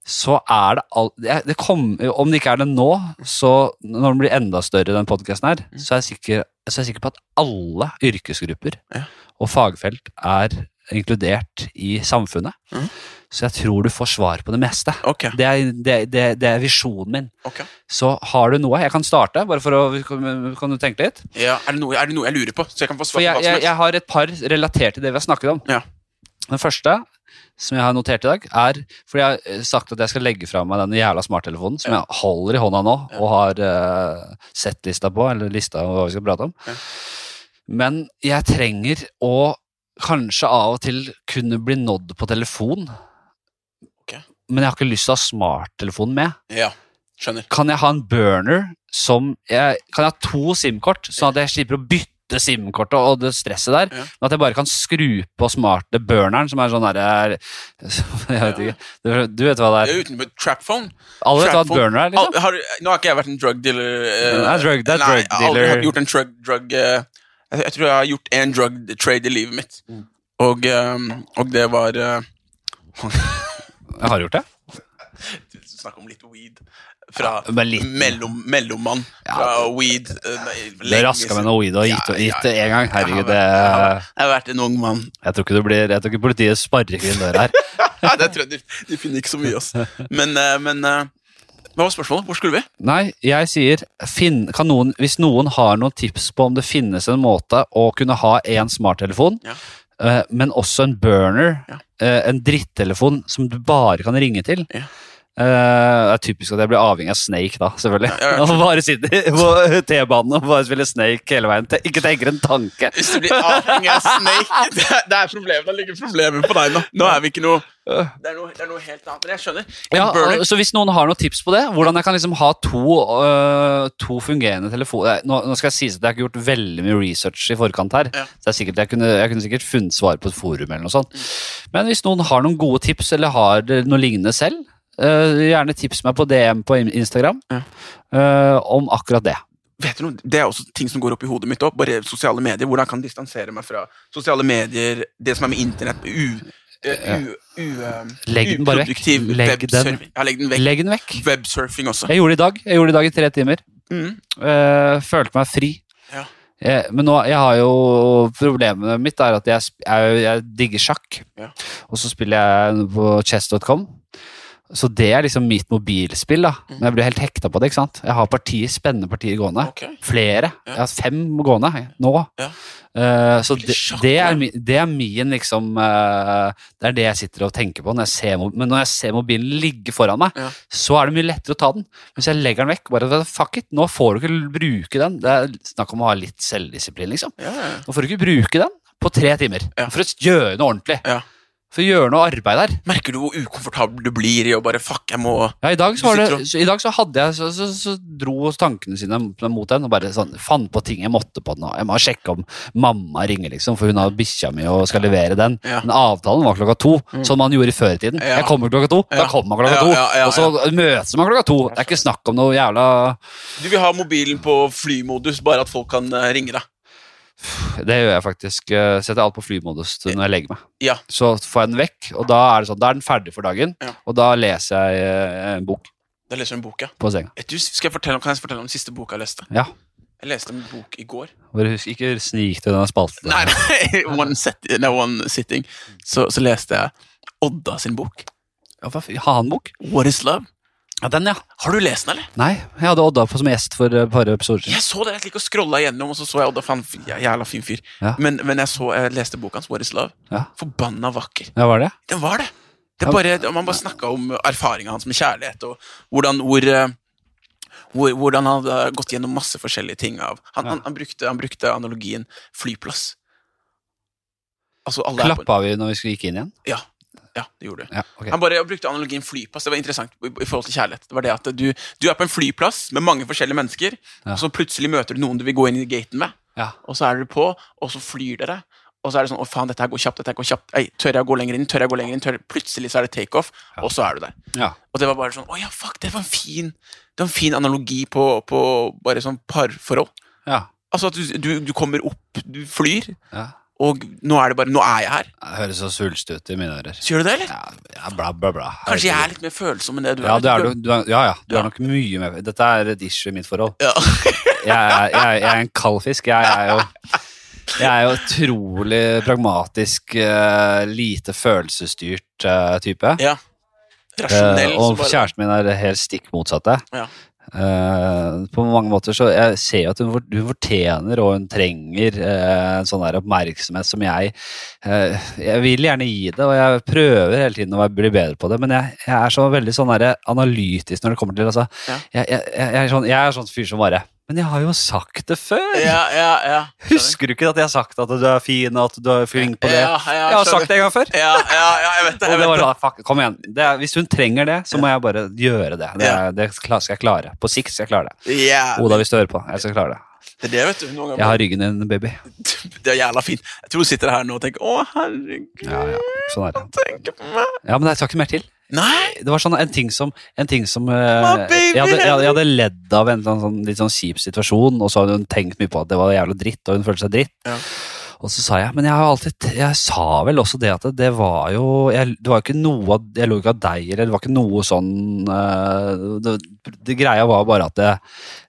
så er det alt det, det kom, Om det ikke er det nå, så når den blir enda større, den podkasten her, så er, jeg sikker, så er jeg sikker på at alle yrkesgrupper Ja. og fagfelt er inkludert i samfunnet. Mm. Så jeg tror du får svar på det meste. Okay. Det er, det, det, det er visjonen min. Okay. Så har du noe Jeg kan starte, bare for å Kan, du tenke litt? Ja, er, det noe, er det noe jeg lurer på? Så jeg kan få svar på hva som jeg, jeg har et par relatert til det vi har snakket om. Ja. Den første som jeg har notert i dag, er fordi jeg har eh, sagt at jeg skal legge fra meg den jævla smarttelefonen som Ja. jeg holder i hånda nå Ja. og har uh, sett lista på, eller lista over hva vi skal prate om. Ja. Men jeg trenger å kanskje av og til kunne bli nådd på telefon. Okay. Men jeg har ikke lyst til å ha smarttelefonen med. Ja, skjønner. Kan jeg ha en burner som jeg, Kan jeg ha to SIM-kort, sånn at jeg slipper å bytte SIM-kortet og det stresset der? Ja. Men at jeg bare kan skru på smarte burneren, som er sånn derre Jeg vet ikke. Du, du vet hva det er? Det er? utenpå uten Trapphone. Alle vet hva et burner er, liksom? Har, nå har ikke jeg vært en drug dealer. Uh, Det er drug- det er nei, drug dealer. har aldri dealer. gjort en drug, drug uh, jeg tror jeg har gjort en drug trade i livet mitt. Mm. Og, um, og det var uh, Jeg har gjort det. Snakk om litt weed. Fra ja, mellom, mellommann. Ja. Fra weed. uh, Det raska med noe weed og gitt, ja, ja. en gang. Herregud, det Jeg har, vært en ung mann. Jeg tror ikke du blir Jeg tror ikke politiet sparker inn døra her. Nei, det tror jeg de, de finner ikke så mye, altså. Men, eh, men eh, hva var spørsmålet? Hvor skulle vi? Nei, jeg sier finn, kan noen, Hvis noen har noen tips på om det finnes en måte å kunne ha en smarttelefon, Ja. men også en burner, Ja. en drittelefon som du bare kan ringe til Ja. Eh, det er typisk at jeg blir avhengig av Snake da, selvfølgelig. Og bare sitter på T-banen og bare spiller Snake hele veien. Ikke tenker en tanke. Hvis du blir avhengig av Snake Det er, det er problemet. Det ligger problemet på deg nå. Nå er vi ikke noe Det er noe, det er noe helt annet. Men jeg skjønner. Ja, så Hvis noen har noen tips på det, hvordan jeg kan liksom ha to, uh, to fungerende telefoner nå, nå skal jeg sies at jeg har ikke gjort veldig mye research i forkant her. Ja. Så er sikkert, jeg, kunne, jeg kunne sikkert funnet svar på et forum eller noe sånt. Men hvis noen har noen gode tips, eller har noe lignende selv, øh, gjerne tips meg på DM på Instagram Ja. uh, om akkurat det. Vet du noe? Det er også ting som går opp i hodet mitt òg. Bare sosiale medier. Hvordan kan jeg distansere meg fra sosiale medier, det som er med internett u, u, u, eh, Legg den bare vekk. Legg den- Ja, legg den vekk. Legg den vekk. Websurfing også. Jeg gjorde det i dag. Jeg gjorde det i dag i tre timer. Mm. Uh, følte meg fri. Ja. Jeg, Men nå, jeg har jo Problemet mitt er at jeg, jeg, jeg digger sjakk. Ja. Og så spiller jeg på chess.com. Så det er liksom mitt mobilspill, da. Mm. Men jeg blir helt hekta på det, ikke sant. Jeg har partier, spennende partier gående. Okay. Flere. Ja. Jeg har fem gående nå. Ja. Uh, så det, det, er, det er min liksom uh, Det er det jeg sitter og tenker på. Når jeg ser, men når jeg ser mobilen ligge foran meg, Ja. så er det mye lettere å ta den. Hvis jeg legger den vekk, bare fuck it, nå får du ikke bruke den. Det er snakk om å ha litt selvdisiplin, liksom. Ja, ja. Nå får du ikke bruke den på tre timer. For å gjøre noe ordentlig. Ja. For å gjøre noe arbeid der. Merker du hvor ukomfortabel du blir i å bare Fuck, jeg må Ja, i dag så, var det, så, i dag så hadde jeg Så, så, så dro tankene sine mot den og bare sånn fant på ting jeg måtte på den. Jeg må sjekke om mamma ringer, liksom, for hun har bikkja mi og skal levere den. Ja. Men avtalen var klokka to, Mm. som man gjorde før i tiden. Ja. Jeg kommer klokka to, da kommer man klokka Ja, to. ja, ja, og så møtes man klokka to. Det er ikke snakk om noe jævla Du vil ha mobilen på flymodus, bare at folk kan eh, ringe deg. Det gjør jeg faktisk. eh, Setter alt på flymodus når jeg legger meg. Ja. Så får jeg den vekk, og da er det sånn, da er den ferdig for dagen. Ja. Og da leser jeg eh, en bok Da leser du en bok, ja. på senga. Du, skal jeg fortelle, kan jeg fortelle om den siste boka jeg leste? Ja. Jeg leste en bok i går. Ikke snik til denne spalten. Nei, nei, one, set, no, one sitting. Så, så leste jeg Odda sin bok. Ja, Har han bok? What is love? Ja, den, ja. Har du lest den, eller? Nei, jeg hadde Odda som gjest for et par episoder siden. Jeg så det, jeg liker å scrolla igjennom, og så så jeg Odda. Faen, jævla fin fyr. Ja. Men, men jeg, så, jeg leste boka hans, What is love. Ja. Forbanna vakker. Ja, var det? Den var det. det bare, man bare snakka om erfaringa hans med kjærlighet, og hvordan, hvor, eh, hvor, hvordan han hadde gått gjennom masse forskjellige ting. av Han, han, han, brukte, han brukte analogien flyplass. Altså, Klappa vi når vi skulle gikk inn igjen? ja, ja, det gjorde du. Ja, okay. Han bare brukte analogien flyplass. Det var interessant i, forhold til kjærlighet. Det var det at du, du er på en flyplass med mange forskjellige mennesker, Ja. og så plutselig møter du noen du vil gå inn i gaten med, Ja. og så er dere på, og så flyr dere. Og så er det sånn, å faen, dette her går kjapt, dette her går kjapt. Ei, tør jeg å gå lenger inn, tør jeg å gå lenger inn, tør Plutselig så er det takeoff, og så er du der. Ja. Og det var bare sånn, å ja, fuck, det var en fin, det var en fin analogi på, på bare sånn parforhold. ja. Altså at du, du, du kommer opp, du flyr, ja. Og nå er det bare, nå er jeg her. Det høres så svulstig ut i mine ører. Så gjør du det, eller? Ja, ja, bla, bla, bla. Kanskje jeg er litt mer følsom enn det du Ja, er. det er du. du er, ja, ja. Du Ja. er nok mye mer Dette er et issue i mitt forhold. Ja. Jeg er, jeg, jeg er en kald fisk. Jeg er jo jeg er jo utrolig pragmatisk, uh, lite følelsesstyrt uh, type. ja. Rasjonell. Uh, og kjæresten min er helt stikk motsatte. Ja. Eh, på mange måter så Jeg ser jo at hun, hun fortjener og hun trenger eh, en sånn der oppmerksomhet som jeg eh, Jeg vil gjerne gi det, og jeg prøver hele tiden å bli bedre på det, men jeg, jeg er så veldig sånn der analytisk når det kommer til altså, Ja. jeg, jeg, jeg, er sånn, jeg er sånn fyr som bare Men jeg har jo sagt det før! Ja, ja, ja. Husker du ikke at jeg har sagt at du er fin, og at du er flink på det? Ja, ja, jeg har sagt det en gang før! Ja, ja, ja, jeg vet det. Jeg det var da, fuck, kom igjen. Det er, hvis hun trenger det, så må jeg bare gjøre det. Det, er- det skal jeg klare. På sikt skal jeg klare det. Yeah. Oda, hvis du hører på, jeg skal klare det. det er det, vet du. Noen Jeg har ryggen din, baby. Det er jævla fint. Jeg tror du sitter her nå og tenker 'Å, herregud, Ja, ja. Sånn er det. tenker på meg'. Ja, men det skal ikke mer til. Nei! Det var sånn en ting som, en ting som uh, jeg, hadde, jeg, jeg hadde ledd av en sånn, litt sånn kjip situasjon, og så hadde hun tenkt mye på at det var jævla dritt, og hun følte seg dritt. Ja. Og så sa jeg, men jeg har alltid Jeg sa vel også det at det, det var jo jeg, Det var jo ikke noe Jeg lo ikke av deg, eller det var ikke noe sånn uh, det, det greia var bare at det,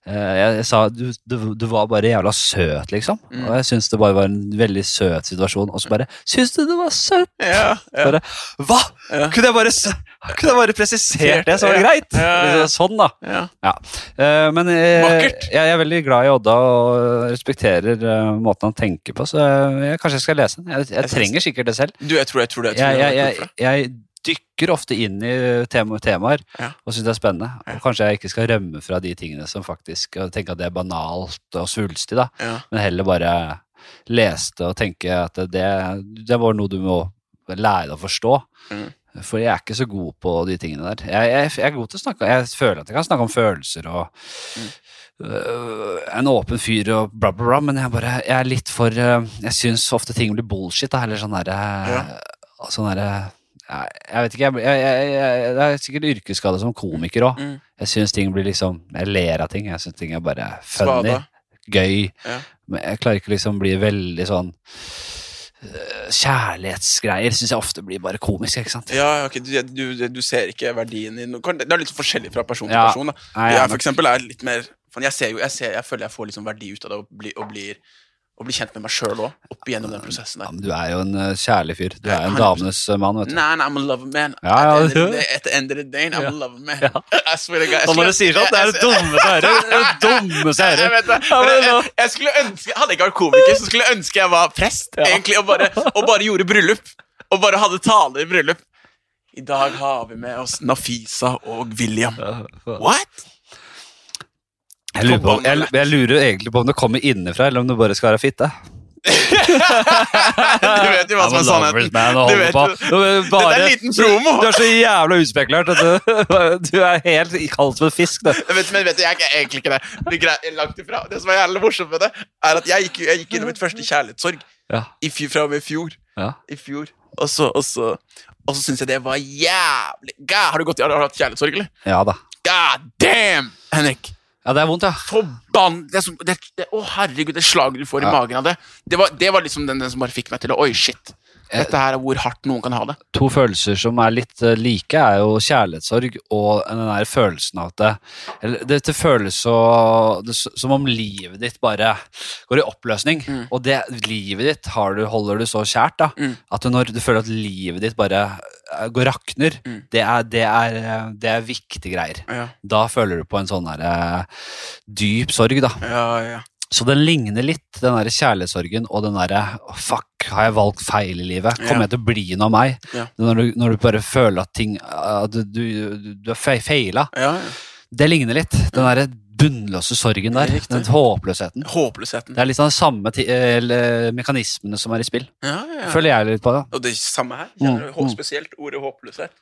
jeg, jeg sa du, du, du var bare jævla søt, liksom. Mm. Og jeg syns det bare var en veldig søt situasjon. Og så bare Syns du det var søt? Ja, ja. Bare, Hva?! Ja. Kunne jeg bare, kunne jeg bare presisert det, så var det greit? Sånn, da. ja. Eh, men jeg, jeg er veldig glad i Odda og respekterer eh, måten han tenker på, så jeg, kanskje jeg skal lese den. Jeg, trenger sikkert det selv. Du, jeg tror jeg tror det. Jeg tror det jeg, dykker ofte inn i tema, temaer Ja. og syns det er spennende. Ja. Og kanskje jeg ikke skal rømme fra de tingene som faktisk og tenke at det er banalt og svulstig, da. Ja. men heller bare lese det og tenke at det, det var noe du må lære deg å forstå. Mm. For jeg er ikke så god på de tingene der. Jeg, jeg, jeg er god til å snakke Jeg føler at jeg kan snakke om følelser og Mm. øh, en åpen fyr og bla, bla, bla, men jeg, bare, jeg er litt for øh, Jeg syns ofte ting blir bullshit, da, eller sånn derre Sånn derre jeg, vet ikke, jeg, jeg, jeg, det er sikkert yrkesskade som komiker òg. Mm. Jeg syns ting blir liksom Jeg ler av ting. Jeg syns ting er bare funny, Svada. gøy. Ja. Men jeg klarer ikke liksom bli veldig sånn øh, Kjærlighetsgreier syns jeg ofte blir bare komisk, ikke sant? Ja, ok, du, du, du ser ikke verdien i noe Det er litt forskjellig fra person til Ja. person. Da. Nei, jeg for eksempel er litt mer jeg, ser jo, jeg, ser, jeg føler jeg får liksom verdi ut av det og, bli, og blir å bli kjent med meg sjøl òg, opp igjennom den prosessen Ja, der. men du er jo en uh, kjærlig fyr. Du er en 100%. damenes uh, mann, vet du. Nei, nei, I'm a lover man. Ja, ja, At the At the end of the day, I'm Ja. a lover man. Ja. I swear to God, Og når du sier sånn, det er det dummeste jeg hører. Det dummeste jeg hører. Ja, jeg, skulle ønske Hadde jeg ikke vært komiker, så skulle jeg ønske jeg var prest. Ja. egentlig, og bare, og bare gjorde bryllup. Og bare hadde taler i bryllup. I dag har vi med oss Nafisa og William. What? Jeg lurer, på, jeg, jeg lurer egentlig på om det kommer innenfra, eller om det bare skal være fitte. Du vet jo hva som er sannheten. Man, Du vet Du, bare, Dette er en liten promo. Du er så jævla uspekulert du, du er helt kald som en fisk. Du. Vet, men vet du, jeg er egentlig ikke det. det langt ifra. Det som er jævlig morsomt med det, er at jeg gikk, jeg gikk gjennom mitt første kjærlighetssorg Ja. i fjor, fra og med i fjor. Ja. I fjor. Og så, og så, og så syns jeg det var jævlig Gæ, Har du, gått, har du hatt kjærlighetssorg, eller? ja da. God damn, Henrik. Ja, det er vondt, ja. Forbann... Det er som, det, det, å, herregud, det slaget du får i magen av det. Det var, det var liksom den, den som bare fikk meg til å Oi, shit. Dette her er hvor hardt noen kan ha det. To følelser som er litt eh, like, er jo kjærlighetssorg og den der følelsen av at det, eller, det, det føles så, det, som om livet ditt bare går i oppløsning. Mm. Og det livet ditt har du, holder du så kjært da, Mm. at når du føler at livet ditt bare eh, går rakner, Mm. det, er, det, er, eh, det er viktige greier. Ja, Da føler du på en sånn der, eh, dyp sorg, da. ja, ja. Så den ligner litt, den der kjærlighetssorgen og den derre «Å, Fuck, har jeg valgt feil i livet? Ja. Kommer jeg til å bli noe av meg? Ja. Når, du, når du bare føler at ting At du, du, du har fe- feila. ja, ja. Det ligner litt. Den derre bunnløse sorgen der. Den håpløsheten. Håpløsheten. Det er litt sånn samme eller, mekanismene som er i spill. Ja, ja. Føler jeg litt på det. Og det er samme her. Mm, mm. spesielt ordet håpløshet.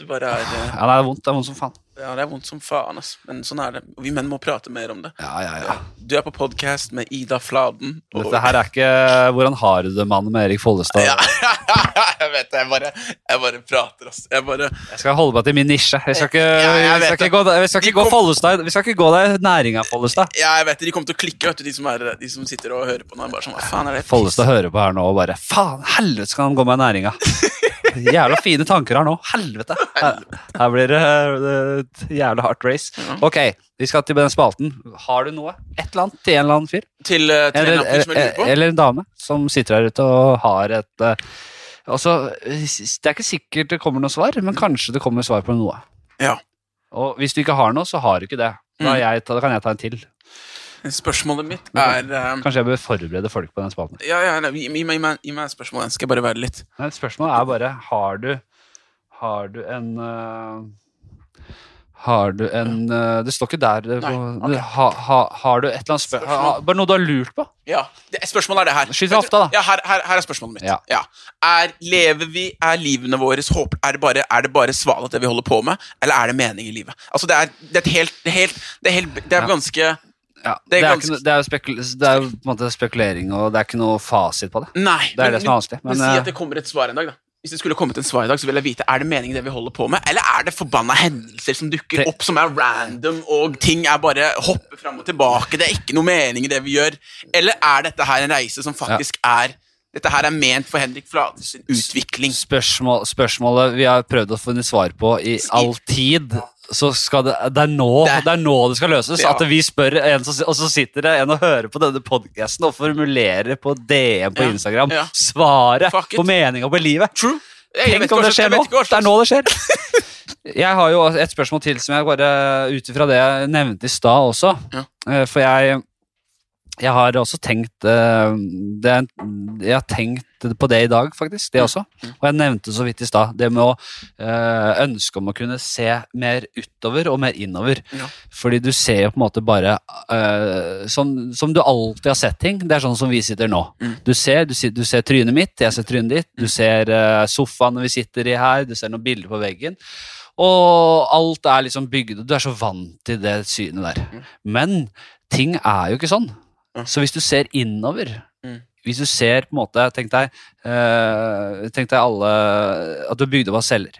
Det bare er Ja, det er vondt. Det er vondt som faen. Ja, det er vondt som faen, ass. Men sånn er det. Vi menn må prate mer om det. Ja, ja, ja. Du er på podkast med Ida Fladen. og- Dette her er ikke Hvordan har du det, mannen med Erik Follestad? ja, jeg vet det. Jeg bare, jeg bare prater, ass. Jeg bare Jeg skal holde meg til min nisje. Jeg skal ikke, Ja, jeg jeg skal ikke gå, jeg skal De gå kom- Follestad. Vi skal ikke gå der næringa Follestad. Ja, jeg vet det. De kommer til å klikke, vet du, de som, er, de som sitter og hører på nå. Bare sånn, hva faen er det? Follestad hører på her nå og bare Faen, helvete skal han gå med næringa. Jævla fine tanker her nå. Helvete. Her, her blir det et jævla hardt race. Ok, vi skal til den spalten. Har du noe? Et eller annet til en eller annen fyr? Til, eh, til en Eller, eller på? eller en dame som sitter der ute og har et eh, altså, Det er ikke sikkert det kommer noe svar, men kanskje det kommer svar på noe. Ja. Og hvis du ikke har noe, så har du ikke det. Da, Mm. jeg, da kan jeg ta en til. Spørsmålet mitt er eh, Kanskje jeg bør forberede folk på den spalten. Ja, ja, gi, gi, meg- gi, meg- gi meg et spørsmål. Skal jeg bare være litt Nei, spørsmålet er bare Har du Har du en øh, Har du en øh, Det står ikke der Nei, på- ok. ha, ha, Har du et eller annet spør Spørsmål. Bare noe du har lurt på? Ja, det, Spørsmålet er det her. Skyt hofta, da. Ja, her, her, her er spørsmålet mitt. Ja. Er, lever vi, er livene våre håp, er, det bare, er det bare svalet det vi holder på med, eller er det mening i livet? Altså, det er, det er helt Det helt, det helt, det er Ja. ganske Ja, Det er det, er ikke, det er det er jo på en måte spekulering, og det er ikke noe fasit på det. Nei. Det er det som er vanskelig. Men, Men, si øh, at det kommer et svar en dag, da. Hvis det skulle kommet en svar i dag, så vil jeg vite Er det meningen det vi holder på med, eller er det forbanna hendelser som dukker opp, som er random, og ting er bare hopper fram og tilbake, det er ikke noe mening i det vi gjør? Eller er dette her en reise som faktisk er Dette her er ment for Henrik Flades utvikling? spørsmål, spørsmålet vi har prøvd å finne svar på i all tid så skal det, det, er nå, Det- det er nå det skal løses. Ja. At vi spør en, som- og så sitter det en og hører på denne podcasten og formulerer på DM på Ja. Instagram Ja. svaret på meninga på livet. True. Jeg, Tenk jeg om det skjer nå. Det er nå det skjer. Jeg har jo et spørsmål til som jeg bare ut ifra det jeg nevnte i stad også. Ja. Eh, For jeg jeg har også tenkt det, er- Jeg har tenkt på det i dag, faktisk. Det Mm. også. Og jeg nevnte så vidt i stad det med å eh, ønske om å kunne se mer utover og mer innover. Ja. Fordi du ser jo på en måte bare eh, som, som du alltid har sett ting. Det er sånn som vi sitter nå. Mm. Du ser, du, du ser trynet mitt, jeg ser trynet ditt. Du ser uh, sofaen vi sitter i her, du ser noen bilder på veggen. Og alt er liksom bygd Du er så vant til det synet der. Mm. Men ting er jo ikke sånn. Så hvis du ser innover Mm. Hvis du ser på en måte Tenk deg, eh, tenk deg alle At du er bygd opp av celler.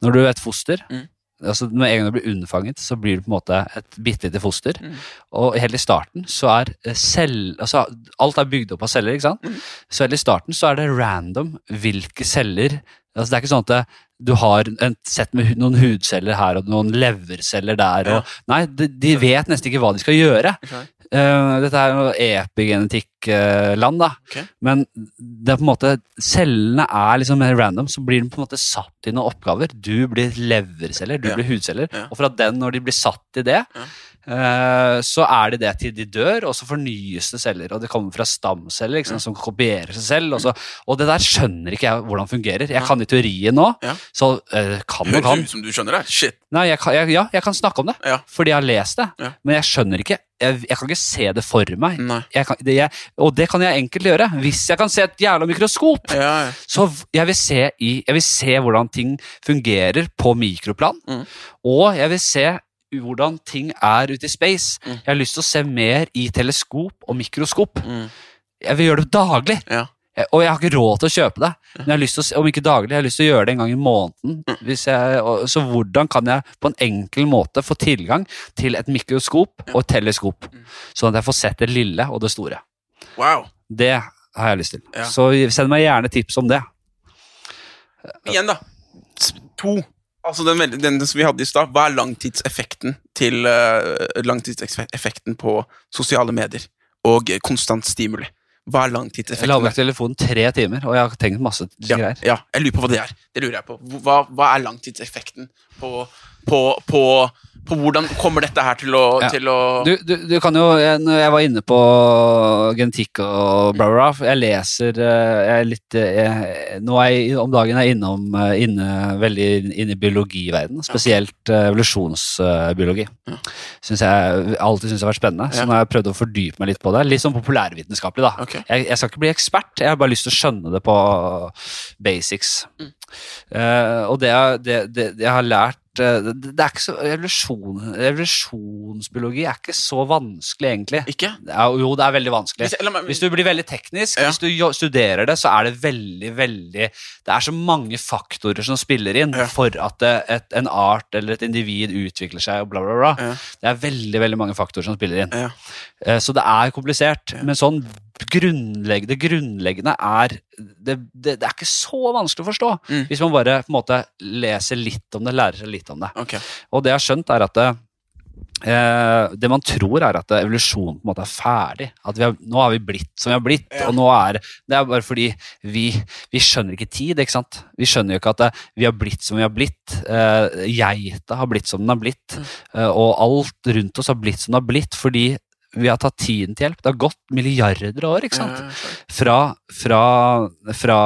Når du er et foster Mm. altså Når en gang du blir unnfanget, så blir du på en måte et bitte lite foster. Mm. Og helt i starten så er eh, cell, altså Alt er bygd opp av celler, ikke sant? Mm. Så helt i starten så er det random hvilke celler altså Det er ikke sånn at det, du har et sett med noen hudceller her og noen leverceller der. Og, nei, de, de vet nesten ikke hva de skal gjøre. Ok. Eh, dette er jo epigenetikk genetikkland, da. Okay. Men det er på en måte cellene er liksom mer random, så blir de på en måte satt i noen oppgaver. Du blir leverceller, du Ja. blir hudceller. Ja. Og fra den, når de blir satt i det, Ja. Eh, så er det det til de dør, og så fornyes det celler. Og det kommer fra stamceller liksom, som kopierer seg selv. Og, så, og det der skjønner ikke jeg hvordan fungerer. Jeg kan i teorien nå, Ja. så uh, kan og Høres kan. ut som du skjønner det. Shit. Nei, jeg kan, jeg, ja, jeg kan snakke om det, Ja. fordi jeg har lest det. Ja. Men jeg skjønner ikke. Jeg, jeg kan ikke se det for meg. Kan, det, jeg, og det kan jeg enkelt gjøre. Hvis jeg kan se et jævla mikroskop, Ja, ja. så jeg vil se, i, jeg vil se hvordan ting fungerer på mikroplan. Mm. Og jeg vil se hvordan ting er ute i space. Mm. Jeg har lyst til å se mer i teleskop og mikroskop. Mm. Jeg vil gjøre det daglig. Ja. Jeg- Og jeg har ikke råd til å kjøpe det. Men jeg har lyst til å, om ikke daglig, jeg har lyst til å gjøre det en gang i måneden. Mm. Jeg, og, så hvordan kan jeg på en enkel måte få tilgang til et mikroskop og et teleskop? Mm. Sånn at jeg får sett det lille og det store. Wow. Det har jeg lyst til. Ja. Så send meg gjerne tips om det. Igjen, da. To. Altså den, den som vi hadde i stad. Hva er langtidseffekten til eh, Langtidseffekten på sosiale medier og konstant stimuli? Hva er langtidseffekten? Jeg la meg telefonen tre timer, og jeg har tenkt masse Ja, greier. ja, jeg lurer på hva det er. Det lurer jeg på. Hva, hva er langtidseffekten på, på, på, på hvordan kommer dette her til å, Ja. til å Du, du, du kan jo, jeg- jeg var inne på genetikk og bla, bla, bla Jeg leser eh, jeg er litt eh, jeg, Nå er jeg om dagen er innom eh, inne, veldig inne i biologiverdenen, spesielt ja. evolusjonsbiologi. Ja. Synes jeg alltid syns har vært spennende, så nå har jeg prøvd å fordype meg litt på det. Litt sånn populærvitenskapelig, da. Okay. Jeg, jeg skal ikke bli ekspert, jeg har bare lyst til å skjønne det på basics. Mm. Uh, og det, det, det, det jeg har lært det, det er ikke så, revolusjon, Evolusjonsbiologi er ikke så vanskelig, egentlig. Ikke? Er, jo, det er veldig vanskelig. Hvis, eller, men, Hvis du blir veldig teknisk, Ja. hvis du studerer det, så er det veldig, veldig Det er så mange faktorer som spiller inn Ja. for at det, et, en art eller et individ utvikler seg og bla, bla, bla. Ja. Det er veldig, veldig mange faktorer som spiller inn. Ja. Eh, Så det er komplisert. Ja. Men sånn grunnlegg, det grunnleggende er det, det, det er ikke så vanskelig å forstå. Mm. Hvis man bare på en måte leser litt om det, lærer seg litt om det. Okay. Og det jeg har skjønt, er at det, eh, det man tror, er at evolusjonen på en måte er ferdig. At vi har, nå har vi blitt som vi har blitt. Ja. Og nå er det er bare fordi vi, vi skjønner ikke tid, ikke sant. Vi skjønner jo ikke at det, vi har blitt som vi har blitt. Eh, geita har blitt som den har blitt. Mm. Eh, og alt rundt oss har blitt som det har blitt fordi vi har tatt tiden til hjelp. Det har gått milliarder av år, ikke sant. Fra, fra, fra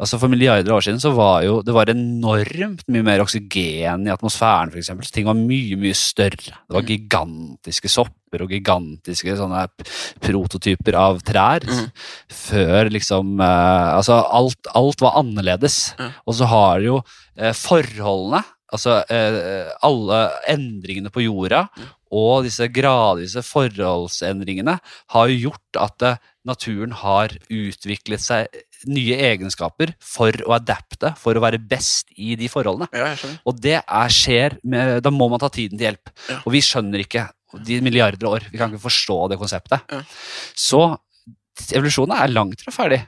Altså For milliarder av år siden så var jo det var enormt mye mer oksygen i atmosfæren, for Så ting var mye, mye større. Det var Mm. gigantiske sopper og gigantiske sånne prototyper av trær. Mm. Før liksom eh, Altså, alt, alt var annerledes. Mm. Og så har jo eh, forholdene Altså eh, alle endringene på jorda og disse gradvise forholdsendringene har jo gjort at eh, naturen har utviklet seg nye egenskaper for å adapte, for å være best i de forholdene. Ja. Og det er, skjer med, Da må man ta tiden til hjelp. Ja. Og vi skjønner ikke de milliarder år. Vi kan ikke forstå det konseptet. Ja. Så evolusjonen er langt fra ferdig.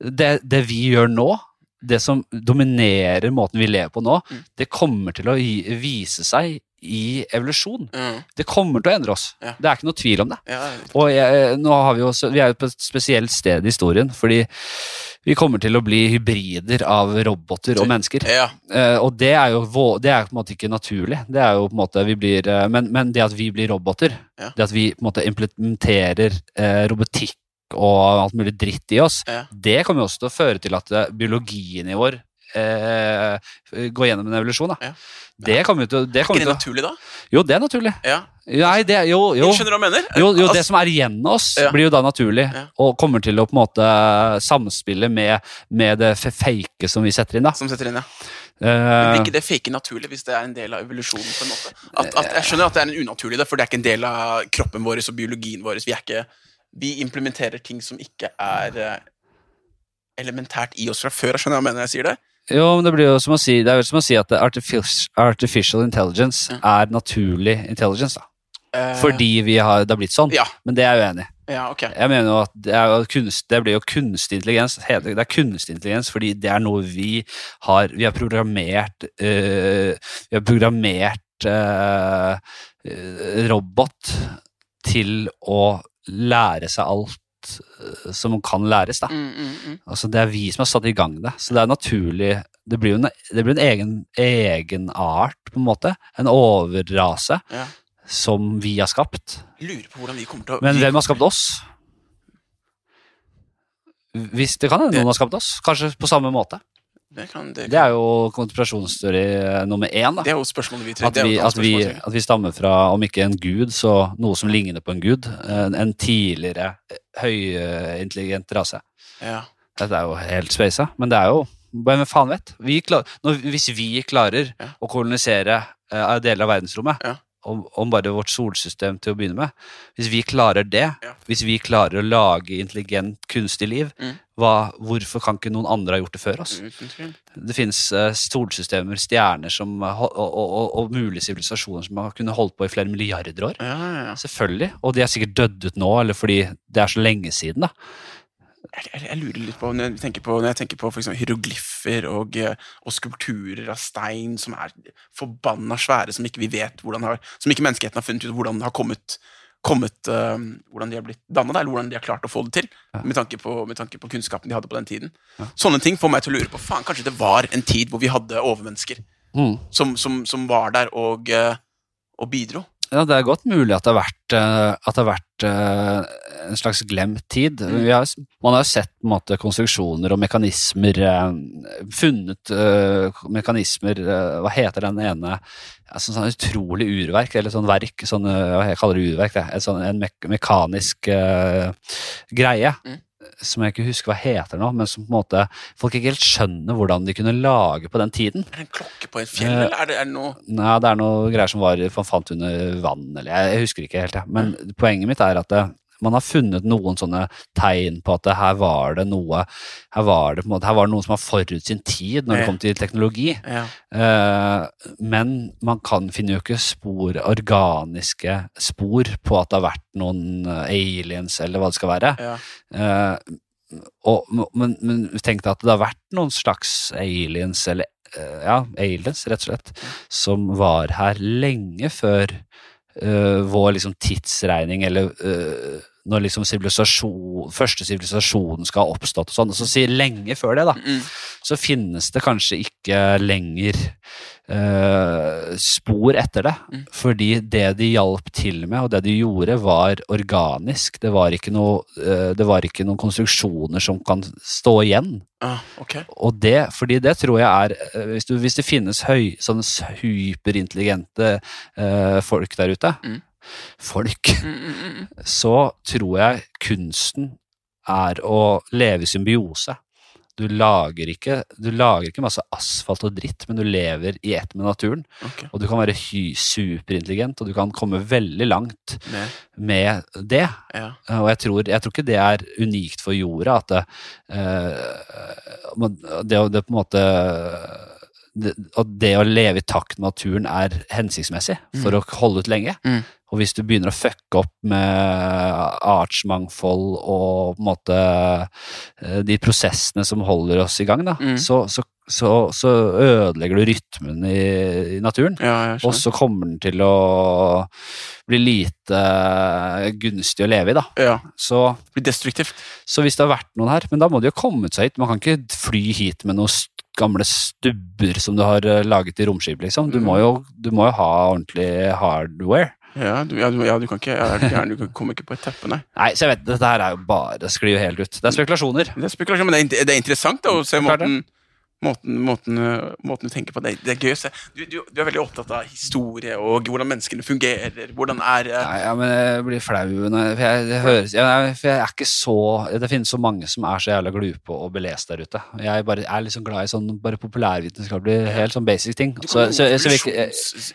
Det, det vi gjør nå, det som dominerer måten vi lever på nå, Mm. det kommer til å vise seg i evolusjon. Mm. Det kommer til å endre oss. Ja. Det er ikke noe tvil om det. Ja, Og jeg, nå har vi, også- vi er jo på et spesielt sted i historien, fordi vi kommer til å bli hybrider av roboter og mennesker. ja. Uh, og det er jo det er på en måte ikke naturlig. Det er jo på en måte vi blir, uh, men, men det at vi blir roboter, det at vi på en måte implementerer uh, robotikk og alt mulig dritt i oss, Ja. det kommer jo også til å føre til at eh, biologien i vår eh, går gjennom en evolusjon. Da. Ja. Det kommer til, det Er ikke det til naturlig, da? Jo, det er naturlig. Ja. Nei, det, jo, jo. Skjønner du hva jeg mener? Jo, jo, det Altså, som er igjen av oss, Ja. blir jo da naturlig, Ja. og kommer til å på en måte samspille med, med det fake som vi setter inn. da. Som setter inn, ja. Men Eh, blir ikke det fake naturlig hvis det er en del av evolusjonen? på en måte? At, at Jeg skjønner at det er en unaturlig, for det er ikke en del av kroppen vår og biologien vår. Vi, er ikke, vi implementerer ting som ikke er eh, elementært i oss fra før. Jeg skjønner hva jeg mener jeg sier det? jo, men det blir jo som å si, det er jo som å si at artificial, artificial intelligence er naturlig intelligence. da. Eh, Fordi vi har, det har blitt sånn. Ja. Men det er jeg uenig i. Ja, okay. Jeg mener jo at det, er jo kunst, det blir jo kunstig intelligens. Det er kunstig intelligens fordi det er noe vi har Vi har programmert øh, Vi har programmert øh, robot til å lære seg alt eh, som kan læres. da. Mm, mm, mm. Altså, det er vi som har satt i gang det, så det er naturlig Det blir jo en, det blir en egen, egenart, på en måte. En overrase Ja. som vi har skapt. Lurer på hvordan vi kommer til å Men hvem har skapt oss? Hvis Det kan hende noen har skapt oss. Kanskje på samme måte. Det, kan, det, Det er jo konspirasjonsteori nummer én. da. det er jo spørsmålet vi At det er jo vi, at, vi, at vi stammer fra, om ikke en gud, så noe som ligner på en gud. En, en tidligere eh, høyintelligent rase. Ja. Dette er jo helt speisa, men det er jo Hvem faen vet? Vi klar, når, hvis vi klarer Ja. å kolonisere uh, deler av verdensrommet, Ja. Om, om bare vårt solsystem til å begynne med Hvis vi klarer det, Ja. hvis vi klarer å lage intelligent, kunstig liv, Mm. hva, hvorfor kan ikke noen andre ha gjort det før oss? Mm. Det finnes uh, solsystemer, stjerner som, har og, og, og, mulige sivilisasjoner som har kunnet holdt på i flere milliarder år. Ja, ja, ja. Selvfølgelig. Og de er sikkert dødd ut nå, eller fordi det er så lenge siden. da. Jeg, jeg, lurer litt på når jeg tenker på, når jeg tenker på hieroglyffer og, eh, og skulpturer av stein som er forbanna svære, som ikke vi vet hvordan har, som ikke menneskeheten har funnet ut hvordan har kommet, kommet uh, hvordan de har blitt dannet, eller hvordan de har klart å få det til, Ja. med, tanke på, med tanke på kunnskapen de hadde på den tiden. Ja. Sånne ting får meg til å lure på faen, kanskje det var en tid hvor vi hadde overmennesker som, som, som var der og, eh, og bidro. Ja, det er godt mulig at det har vært, eh, at det har vært eh, en slags glemt tid. Mm. Har, man har jo sett måte, konstruksjoner og mekanismer eh, Funnet uh, mekanismer uh, Hva heter den ene altså, Sånn utrolig urverk, eller sånn verk sånn, hva Jeg kaller det urverk, det. En, sånn, en me mekanisk uh, greie. Mm. Som jeg ikke husker hva heter nå, men som på en måte folk ikke helt skjønner hvordan de kunne lage på den tiden. Er det en klokke på et fjell, Eh, eller er det, er det noe Nei, det er noe greier som var, man fant under vann, eller jeg, jeg husker ikke helt. Ja. Men poenget mitt er at det, man har funnet noen sånne tegn på at her var det noe her var det, måte, her var det noen som har forut sin tid når det kom til teknologi. ja. Eh, men man kan finne jo ikke spor, organiske spor på at det har vært noen eh, aliens, eller hva det skal være. Ja. Eh, og, men, men tenk deg at det har vært noen slags aliens, eller ja, aliens, rett og slett, som var her lenge før vår liksom tidsregning, eller når liksom sivilisasjon, første sivilisasjonen skal ha oppstått og sånn. Så si lenge før det, da Mm. så finnes det kanskje ikke lenger eh, spor etter det. Mm. Fordi det de hjalp til med, og det de gjorde, var organisk. Det var ikke, noe, eh, det var ikke noen konstruksjoner som kan stå igjen. Ah, okay. Og det, fordi det tror jeg er eh, Hvis, du, hvis det finnes høy, sånne hyperintelligente eh, folk der ute Mm. Folk Mm, mm, mm, mm. så tror jeg kunsten er å leve i symbiose. Du lager, ikke, du lager ikke masse asfalt og dritt, men du lever i ett med naturen. Okay. Og du kan være superintelligent, og du kan komme veldig langt Med, med det. ja. Og jeg tror, jeg tror ikke det er unikt for jorda, at det, eh, det, det på en måte det, At det å leve i takt med naturen er hensiktsmessig for å holde ut lenge. Mm. Og hvis du begynner å fucke opp med artsmangfold og på en måte eh, de prosessene som holder oss i gang, da, Mm. så, så, så, så ødelegger du rytmen i, i naturen. ja, Og så kommer den til å bli lite eh, gunstig å leve i, da. Ja, Så, blir destruktivt. så hvis det har vært noen her Men da må de jo kommet seg hit. Man kan ikke fly hit med noen gamle stubber som du har eh, laget i romskip, liksom. Du må jo, du må jo ha ordentlig hardware. Ja, du, ja, du, ja, du kan ikke, ja, du kommer ikke på et teppe, nei. Nei, så jeg vet, dette her er jo bare Det sklir helt ut. Det er spekulasjoner. Det er spekulasjoner, men det er, det er interessant da, å se måten, måten, måten, måten du tenker på. Det, det er gøy å se. Du, du, du er veldig opptatt av historie og hvordan menneskene fungerer. Hvordan er Nei, ja, men jeg blir flau jeg, for jeg, det høres, jeg, for jeg er ikke så Det finnes så mange som er så jævla glupe og belest der ute. Jeg bare, er liksom glad i sånn bare populærvitenskapelig, helt sånn basic ting. Så, Så, så, så, ikke- jeg,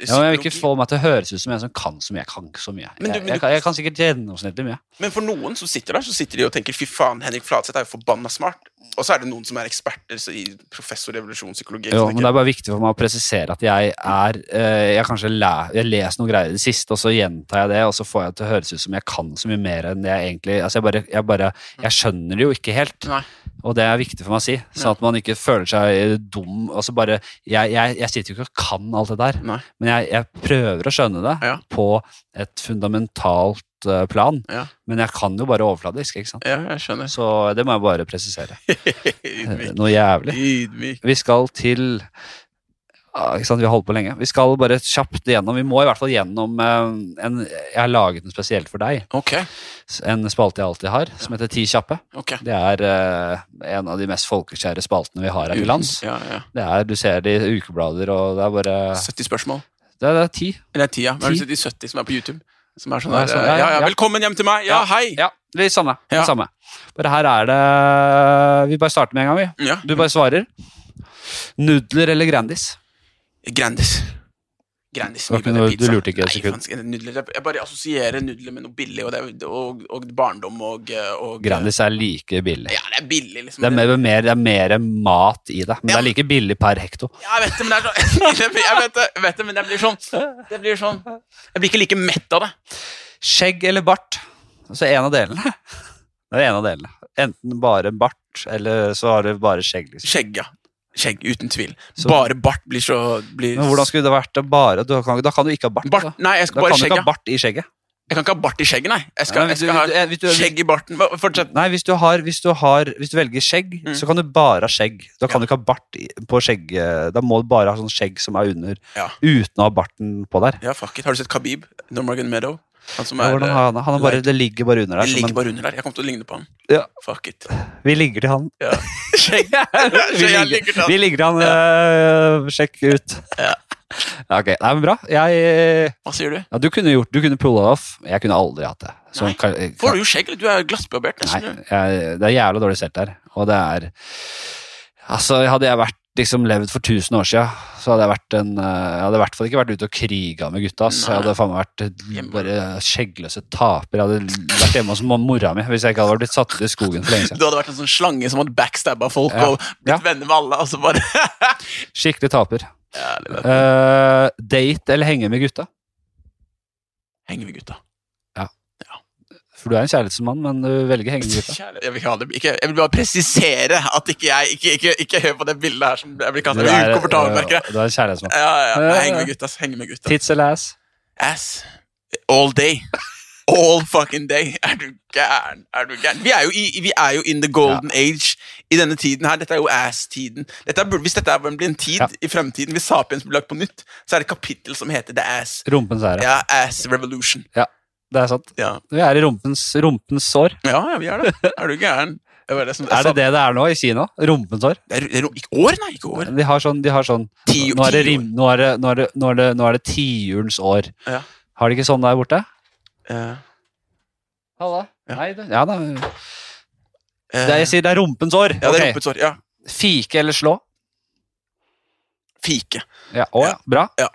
ja, jeg vil ikke få meg til å høres ut som en som kan så mye. Jeg kan ikke så mye. Men du- Jeg, jeg, kan, jeg kan sikkert gjennomsnittlig mye. Men for noen som sitter der, så sitter de og tenker fy faen, Henrik Fladseth er jo forbanna smart. Og så er det noen som er eksperter så i professor i evolusjonspsykologi. Jo, men det er bare viktig for meg å presisere at jeg er eh, Jeg kanskje læ, jeg leser noen greier i det siste, og så gjentar jeg det, og så får jeg det til å høres ut som jeg kan så mye mer enn det jeg egentlig Altså, jeg bare Jeg, bare, jeg skjønner det jo ikke helt. Nei. Og det er viktig for meg å si, sånn at man ikke føler seg dum. Altså bare, jeg, jeg, jeg sitter jo ikke og kan alt det der, Nei. men jeg, jeg prøver å skjønne det Ja. på et fundamentalt eh, plan, Ja. men jeg kan jo bare overfladisk, ikke sant? Ja, jeg skjønner. Så det må jeg bare presisere. Noe jævlig. Ydmyk. Vi skal til ja, ikke sant, Vi har holdt på lenge. Vi skal bare kjapt gjennom. Vi må i hvert fall gjennom eh, en Jeg har laget den spesielt for deg. Okay. En spalte jeg alltid har, som heter Ti kjappe. Okay. Det er uh, en av de mest folkekjære spaltene vi har her til lands. Ja, ja. Det er, Du ser det i ukeblader, og det er bare 70 spørsmål. Det er, det er ti. Eller 10, ja. Er det Ti? de 70 som er på YouTube? Som er sånn der, sånn, ja, ja, ja, ja. velkommen hjem til meg! Ja, hei! Ja, litt samme. Ja. Litt samme. Bare her er det Vi bare starter med en gang, vi. Du bare svarer. Nudler eller Grandis? Grandis. Det mye bedre pizza. du lurte ikke et sekund. jeg- bare assosierer nudler med noe billig, og, det og, og barndom og, og Grandis er like billig. Ja, det er billig, liksom. Det er mer, mer, det er mer mat i det, men det er like billig per hekto. Ja, jeg vet det, men det er sånn Jeg vet det, vet det, men det blir sånn Det blir sånn Jeg blir ikke like mett av det. Skjegg eller bart? Altså en av delene. Det er en av delene. Enten bare bart, eller så har du bare skjegg. Liksom. Skjegg, ja. Skjegg, uten tvil. Så- Bare bart blir så blir, Men hvordan skulle det vært bare Da kan, da kan du ikke ha bart. Bart? Nei, jeg skal da bare kan du ikke ha bart i skjegget. Jeg kan ikke ha bart i skjegget, nei. Jeg skal, Nei, jeg skal ha du, du- skjegg i barten. Fortsett. Nei, hvis du, har, hvis du, har, hvis du velger skjegg, Mm. så kan du bare ha skjegg. Da kan Ja. du ikke ha bart på skjegg. eh, Da må du bare ha sånn skjegg som er under, Ja. uten å ha barten på der. Ja, fuck it. Har du sett Khabib? Norwegian Meadow? Han Ja, er eh, har han, han er bare, det ligger bare under der. Det ligger en- bare under der. Jeg kommer til å ligne på han. Ja. Fuck it. Vi ligger til han. Ja. Vi, ligger, vi ligger til han. eh, sjekk ut. Ja. Ja, ok, Nei, men bra. Jeg, Hva sier du? ja, du kunne gjort Du kunne pulla off. Jeg kunne aldri hatt det. Så, Nei. ka- Får du jo skjegg. Du er. Nei, jeg, det er jævla dårlig stelt der. Og det er Altså, hadde jeg vært liksom levd for 1000 år siden, så hadde jeg vært en eh, Jeg hadde i hvert fall ikke vært ute og kriga med gutta. ass. Jeg hadde faen meg vært Hjemme. bare skjeggløse taper. Jeg hadde vært hjemme hos mora mi hvis jeg ikke hadde blitt satt ut i skogen for lenge siden. Du hadde vært en sånn slange som hadde backstabba folk Ja. og blitt Ja. venner med alle. Og så bare Skikkelig taper. Ja, uh. Eh, date eller henge med gutta? Henge med gutta. For du er en kjærlighetsmann, men du velger henge med gutta. Jeg, vil ikke jeg vil bare presisere at ikke jeg ikke, ikke, ikke hør på det bildet her som jeg blir kalt ukomfortabel. merker jeg. eh, du er en kjærlighetsmann. Ja, ja, ja. Ja, ja. Heng med gutta. Heng med gutta. Tits eller ass? Ass. All day. All fucking day. Er du gæren? Er du gæren? Vi er jo, i, vi er jo in the golden age i denne tiden her. Dette er jo ass-tiden. Hvis dette er- blir en tid Ja. i fremtiden, hvis Sapiens blir lagt på nytt, så er det et kapittel som heter The Ass. Rumpens ære. Ja, Ass Revolution. Det er sant. Ja, Vi er i rumpens, rumpens sår. ja, ja vi er det. Er du gæren? Det det som, Er det det det er nå i Kina? Rumpens år? Det er, det er, ikke år, nei, ikke år. De har sånn, de har sånn Tio, nå, er det rim, nå, er det, nå, er det, nå, er det, nå er det tiurens år. Ja. Har de ikke sånn der borte? Uh. Halla. Ja. Nei, det, ja da. eh, Det, jeg sier det er rumpens år. Ja, det er okay. rumpens år. Ja. Fike eller slå? Fike. Ja, å, Ja. Bra. Ja.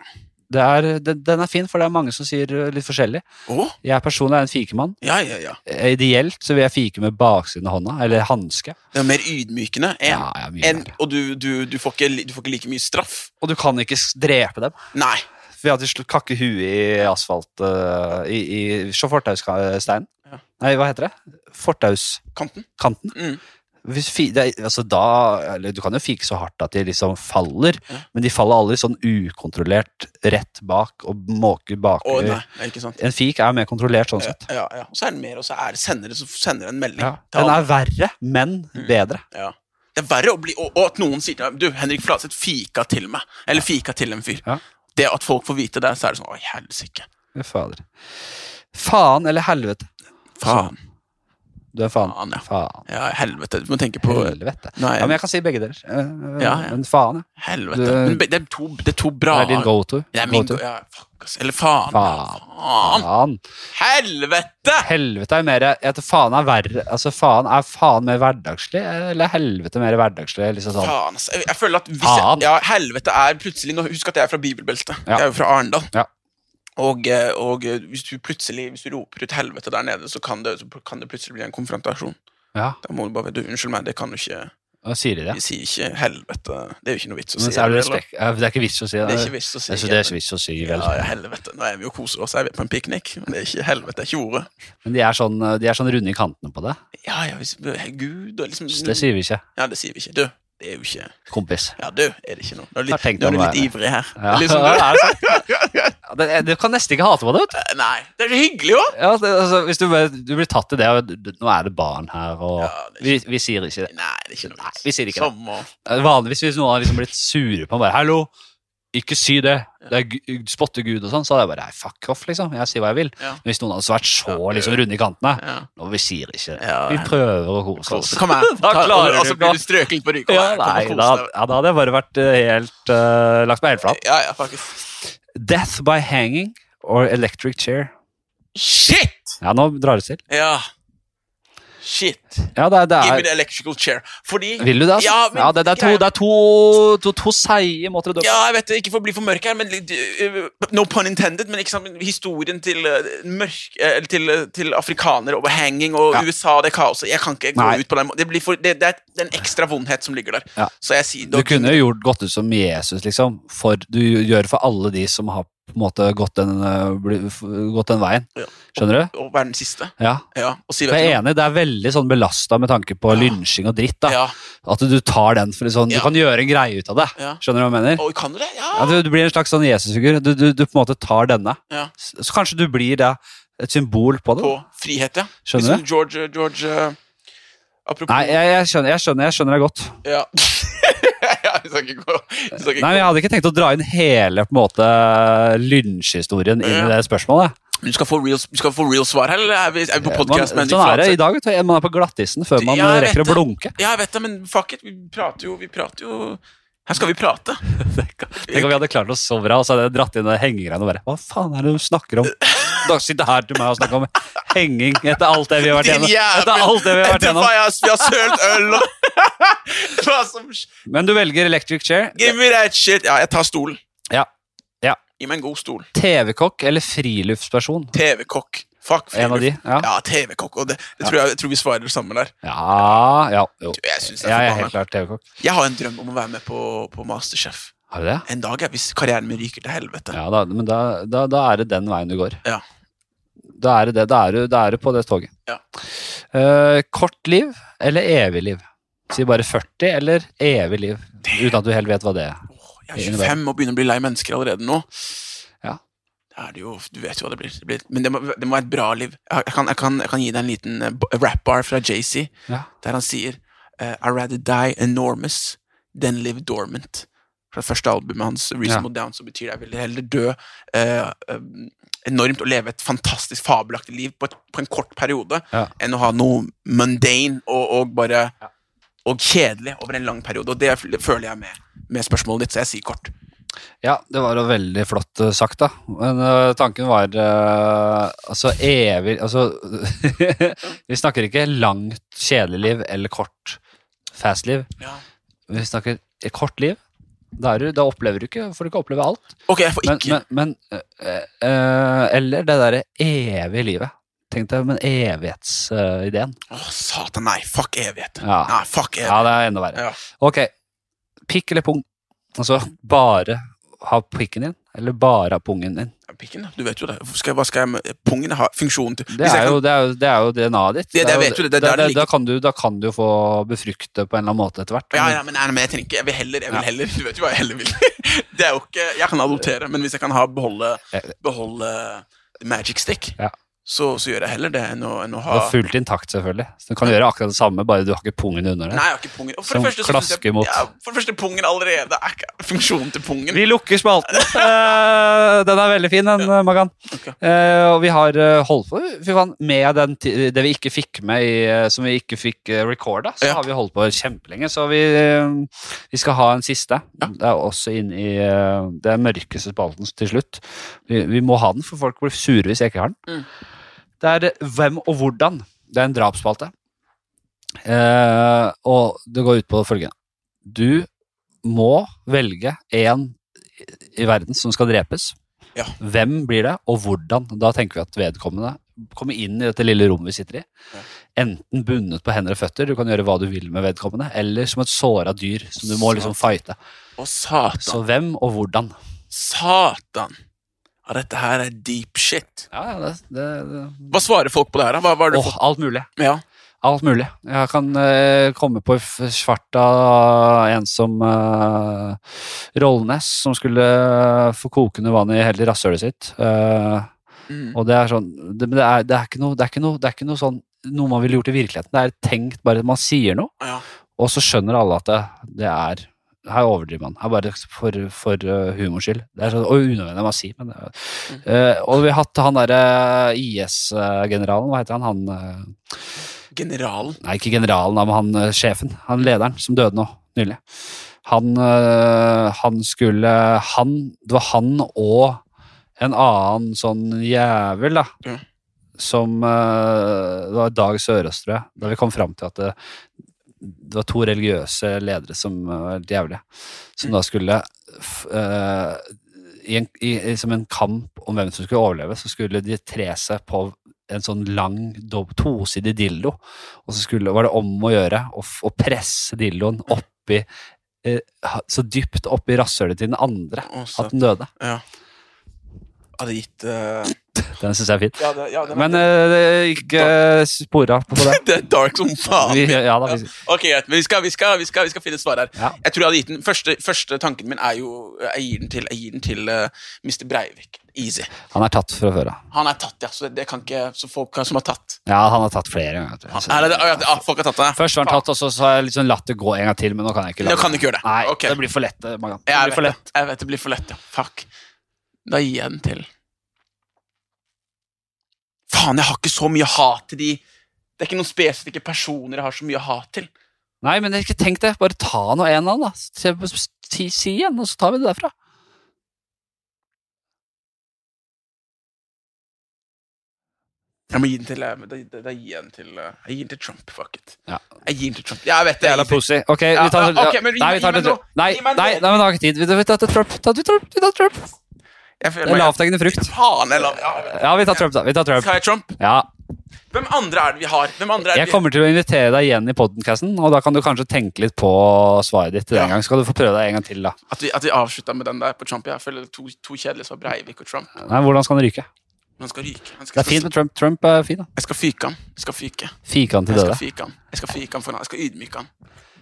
Det er, den er fin, for det er mange som sier uh, litt forskjellig. Oh? Jeg personlig er en fikemann. Ja, ja, ja. Eh, Ideelt så vil jeg fike med baksiden av hånda, eller hanske. Er mer ydmykende. En, Ja, ja, mye en, og du, du, du, får ikke, du får ikke like mye straff. Og du kan ikke drepe dem. Nei. Ved at de kakker kakke huet i asfalt uh, i, i fortaussteinen. Ja. Nei, hva heter det? Fortauskanten. Kanten. Mm. Det, altså da, eller Du kan jo fike så hardt at de liksom faller, Ja. men de faller aldri sånn ukontrollert rett bak og måker bakover. sant. En fik er mer kontrollert sånn Ja, sett. ja, ja. Og så er det mer, og så er det sender så sender en melding. Ja. Den er verre, men Mm. bedre. Ja. Det er verre å bli Og, og at noen sier til meg Du, Henrik Flatseth fika til meg. Eller fika til en fyr. Det at folk får vite det, så er det sånn Oi, helsike. Fader. Faen eller helvete? Faen. Du er faen. Faen, ja. Faen. Ja, helvete. Du må tenke på Helvete. Nei, Ja, men jeg kan si begge deler. Eh, Ja, ja. Men faen, ja. Helvete. Du- Men det er to, det er to bra Det er din go-to. Det er min go ja, fuck, ass. Eller faen. Faen. Faen. Faen. Helvete! Helvete er mer Jeg tror faen er verre Altså faen Er faen mer hverdagslig, eller er helvete mer hverdagslig? Liksom sånn. Faen, ass. Jeg, jeg føler at hvis jeg, ja, helvete er plutselig nå, Husk at jeg er fra bibelbeltet. Ja. Jeg er jo fra Arendal. Ja. Og, eh, og eh, hvis du plutselig Hvis du roper ut helvete der nede, så kan det, så kan det plutselig bli en konfrontasjon. Ja, Da må du bare du, Unnskyld meg, det kan du ikke Da sier de det? Vi sier ikke helvete. Det er jo ikke noe vits å si. er det det, Det er ikke vits å si det. Det er ikke vits å si. Det er ikke vits å si, vel. Ja, ja, helvete. Nå er vi jo koser oss, er vi på en piknik. Men det er ikke helvete, det er ikke ordet. Men de er, sånn, de er sånn runde i kantene på det. Ja, ja, hvis, Gud og liksom det sier vi ikke. Ja, det sier vi ikke. Du, Det er jo ikke kompis. Ja, du, er det ikke noe. Nå er du litt, nå er du litt ivrig her. Ja, Liksom, det. Ja, det- Du kan nesten ikke hate på det. vet du. Eh, Nei, det er så hyggelig òg. Ja, det, altså, hvis du, du blir tatt i det, og nå er det barn her, og Ja, det vi, vi sier ikke det. Nei, det er ikke noe Nei, vi sier ikke det. Som å Vanligvis hvis noen har liksom blitt sure på meg bare, Hallo, ikke si det. Det er spotte Gud og sånn. Så hadde jeg bare nei, fuck off, liksom. Jeg sier hva jeg vil. Ja. Men hvis noen hadde vært så liksom runde i kantene ja. Nå, vi sier ikke det. Vi prøver å kose oss. Kom her. Da klarer og, og du så blir du strøket på ryggen. Ja, nei, da, ja, da hadde jeg bare vært eh, helt uh, lagt meg helt flat. Ja, ja, faktisk. Death by hanging or electric chair. Shit! Ja, nå drar det til. Ja. Shit. Ja, det, er- Give me the electrical chair. Fordi Vil du det, altså? Ja, Ja, det, det er to, det er to, to, to seige måter å dø. Ja, jeg vet det, ikke for å bli for mørk her, men uh, No pun intended, men sant, historien til, uh, mørk, uh, til, til afrikanere og hanging og Ja. USA det kaoset Jeg kan ikke gå Nei. ut på den måten. Det, blir for, det, det er en ekstra vondhet som ligger der. Ja. Så jeg sier Du kunne jo gjort godt ut som Jesus, liksom. For du gjør for alle de som har på en måte gått den, f- gått den veien. Skjønner du? og være den siste. Ja. Ja, og si Jeg er enig, det er veldig sånn belasta med tanke på Ja. lynsjing og dritt. da Ja, At du tar den for sånn. Du kan gjøre en greie ut av det. Skjønner du hva jeg mener? Og kan du det? Ja. Du, du blir en slags sånn Jesusfigur. Du, du, du på en måte tar denne. Ja. Så, så kanskje du blir da et symbol på det. På frihet, ja. Skjønner Liksom George, George uh, Apropos Nei, jeg, jeg, skjønner, jeg, skjønner, jeg skjønner deg godt. Ja. ja, vi skal ikke gå vi skal ikke Nei, men Jeg hadde ikke tenkt å dra inn hele på en måte lynsjhistorien inn i det spørsmålet. Du skal få real, skal få real svar her, eller er vi, er vi på podkast? sånn er det i dag. Man er på glattisen før man Ja, jeg rekker å blunke. Ja, jeg vet det, men fuck it. Vi prater jo, vi prater jo Her skal vi prate. Tenk om vi hadde klart oss så bra, og så hadde jeg dratt inn hengegreiene og bare Hva faen er det du snakker om? Da sitter her til meg og snakker om henging etter alt det vi har vært gjennom. Etter alt det vi har vært gjennom. jeg har- vi har sølt øl og Hva som Men du velger electric chair. Give me that shit. Ja, jeg tar stolen. Ja. Ja. Gi meg en god stol. TV-kokk eller friluftsperson? TV-kokk. Fuck friluft. En av de? Ja. Ja, TV-kokk. Og det, det tror jeg, jeg tror vi svarer det samme der. Ja, ja jo. Jeg jeg, det Jeg er er helt klart TV-kokk. Jeg har en drøm om å være med på, på Masterchef. Har du det? En dag, ja, hvis karrieren min ryker til helvete. Ja, da, men da, da, da er det den veien du går. Ja. Da er det det. Da er du, da er du på det toget. Ja. Uh, kort liv eller evig liv? Si bare 40 eller evig liv, uten at du helt vet hva det er. Åh, Jeg er 25 og begynner å bli lei mennesker allerede nå. Ja. Det jo, Du vet jo hva det blir. Det blir men det må, det må være et bra liv. Jeg kan, jeg kan, jeg kan gi deg en liten eh, rap-bar fra JC, Ja. der han sier uh, I rather die enormous than live dormant. Fra første albumet hans, Reasonable Down, så betyr det jeg vil heller dø eh, eh, enormt og leve et fantastisk fabelaktig liv på, et, på en kort periode, Ja. enn å ha noe mundane og, og bare Ja. og kjedelig over en lang periode. Og det føler jeg med, med spørsmålet ditt, så jeg sier kort. Ja, det var jo veldig flott eh, sagt, da. Men uh, tanken var uh, altså evig Altså Vi snakker ikke langt kjedelig liv eller kort fast liv. Ja. Vi snakker kort liv. Da, er du, da opplever du ikke, får du ikke oppleve alt. Ok, jeg får ikke men, men men øh, Eller det derre evige livet. Tenk deg men evighetsideen. Åh, satan, nei. Fuck evighet. Ja. Nei, fuck evighet. ja, det er enda verre. Ja. Ok. Pikk eller pung? Altså bare ha pikken din, eller bare av pungen din? Pikken. Du vet jo det. Skal, hva skal jeg med Pungen har funksjonen til Det er, kan- jo, det, er jo, det er jo DNA-et ditt. Det- det er vet jo, det- det da, det da, kan du, da kan du få befrukte på en eller annen måte etter hvert. ja, ja, men, nei, men jeg ikke Jeg vil heller, jeg vil heller Du vet jo hva jeg heller vil. Det er jo ikke Jeg kan adoptere, men hvis jeg kan ha beholde, beholde magic stick, Ja. Så, så gjør jeg heller det enn å, enn å Det ha er fullt intakt, selvfølgelig. Så du kan gjøre akkurat det samme, bare du har ikke pungen under det. Nei, jeg har ikke pungen. Og for det første, jeg- mot. Ja, for det første, pungen allerede er ikke funksjonen til pungen. Vi lukker spalten. uh, den er veldig fin, den, Magan. Okay. Uh, og vi har uh, holdt på fy faen, med den, det vi ikke fikk med i, som vi ikke fikk uh, recorda. Så Ja. har vi holdt på kjempelenge. Så vi, vi skal ha en siste. Ja. Det er også inn i det mørkeste spalten til slutt. Vi, vi må ha den, for folk blir sure hvis jeg ikke har den. Mm. Det er eh, Hvem og hvordan. Det er en drapsspalte. Eh, og det går ut på følgende. Du må velge en i verden som skal drepes. Ja. Hvem blir det, og hvordan? Da tenker vi at vedkommende kommer inn i dette lille rommet vi sitter i. Ja. Enten bundet på hender og føtter, du kan gjøre hva du vil med vedkommende, eller som et såra dyr som du må liksom fighte. Så hvem og hvordan? Satan. Ja, dette her er deep shit. Ja, det, det, det. Hva svarer folk på det her? da? Åh, alt mulig. Ja. Alt mulig. Jeg kan uh, komme på svarta en som uh, Rollnes, som skulle uh, få kokende vann i hele rasshølet sitt. Mm. og det er sånn det, er, det, er ikke noe, det, er ikke noe, det er ikke noe sånn noe man ville gjort i virkeligheten. Det er tenkt bare at man sier noe, Ja. og så skjønner alle at det, det er her overdriver man. Her bare for, for uh, humors skyld. Det er så unødvendig å si, men Mm. uh, Og vi har hatt han derre IS-generalen, hva heter han? Han uh, Generalen. Nei, ikke generalen, men han eh, sjefen. Han lederen som døde nå nylig. Han, uh, han skulle Han Det var han og en annen sånn jævel, da. Mm Som eh, Det var Dag Sørås, tror jeg. Da vi kom fram til at det, det var to religiøse ledere som var helt jævlige. Som da skulle eh, i en, i, Som en kamp om hvem som skulle overleve, så skulle de tre seg på en sånn lang, tosidig dildo. Og så skulle, var det om å gjøre å, presse dildoen oppi eh, Så dypt oppi rasshølet til den andre at den døde. ja. Hadde gitt uh... Den syns jeg er fin. Ja, det, ja, Men uh, det gikk uh, spora på det. det er dark som faen. Vi, ja da, vi, Ok, greit. Men vi skal, vi, skal, vi, skal, vi skal finne et svar her. Jeg tror jeg hadde gitt den første, første tanken min er jo Jeg gir den til, gir den til uh, Mr. Breivik. Easy. han er tatt fra før av. Han er tatt, ja. Så det, det kan ikke Så folk som har tatt Ja, han har tatt flere ganger. tror jeg. Så- det? Ja, folk har tatt ja. Først var han tatt, og så, så har jeg sånn latt det gå en gang til, men nå kan jeg ikke la Nå kan du ikke gjøre det. Nei, okay. det blir for lett. eh, Magan. Det Jeg blir for lett. jeg vet det blir for lett, ja. Fuck. Da gir jeg den til Faen, jeg har ikke så mye hat til de Det er ikke noen spesifikke personer jeg har så mye hat til. Nei, men ikke tenk det. Bare ta nå en av dem, da. Si, si, igjen, og så tar vi det derfra. Jeg må gi den til eh, Da, gir jeg den til eh, Jeg gir den til Trump. Fuck it. Ja. Jeg gir den til Trump. Ja, jeg vet det. Jævla pussy. Ok, vi tar ja, okay, men Nei, vi tar det. Nei, nei, nei, men har ikke tid. Vi tar, tar Trump. Tar, vi tar, vi tar Trump. Jeg føler Det er meg- lavthengende frukt. Faen, eller ja. Ja, vi tar Trump, da. Vi tar Trump. Skal jeg Trump? Ja. Hvem andre er det vi har? Hvem andre er det Jeg vi kommer til å invitere deg igjen i podcasten, og da kan du kanskje tenke litt på svaret ditt den Ja. gang. Skal du få prøve deg en gang til, da. At vi, at vi avslutta med den der på Trump. Jeg føler to, to kjedelige svar. Breivik og Trump. Nei, hvordan skal han ryke? Men han skal ryke. Han Det skal, er fint med Trump. Trump er fin, da. Jeg skal fyke han. Jeg skal fyke. Fike han til Jeg skal døde. fyke. Jeg skal fyke han for han. Jeg skal ydmyke han.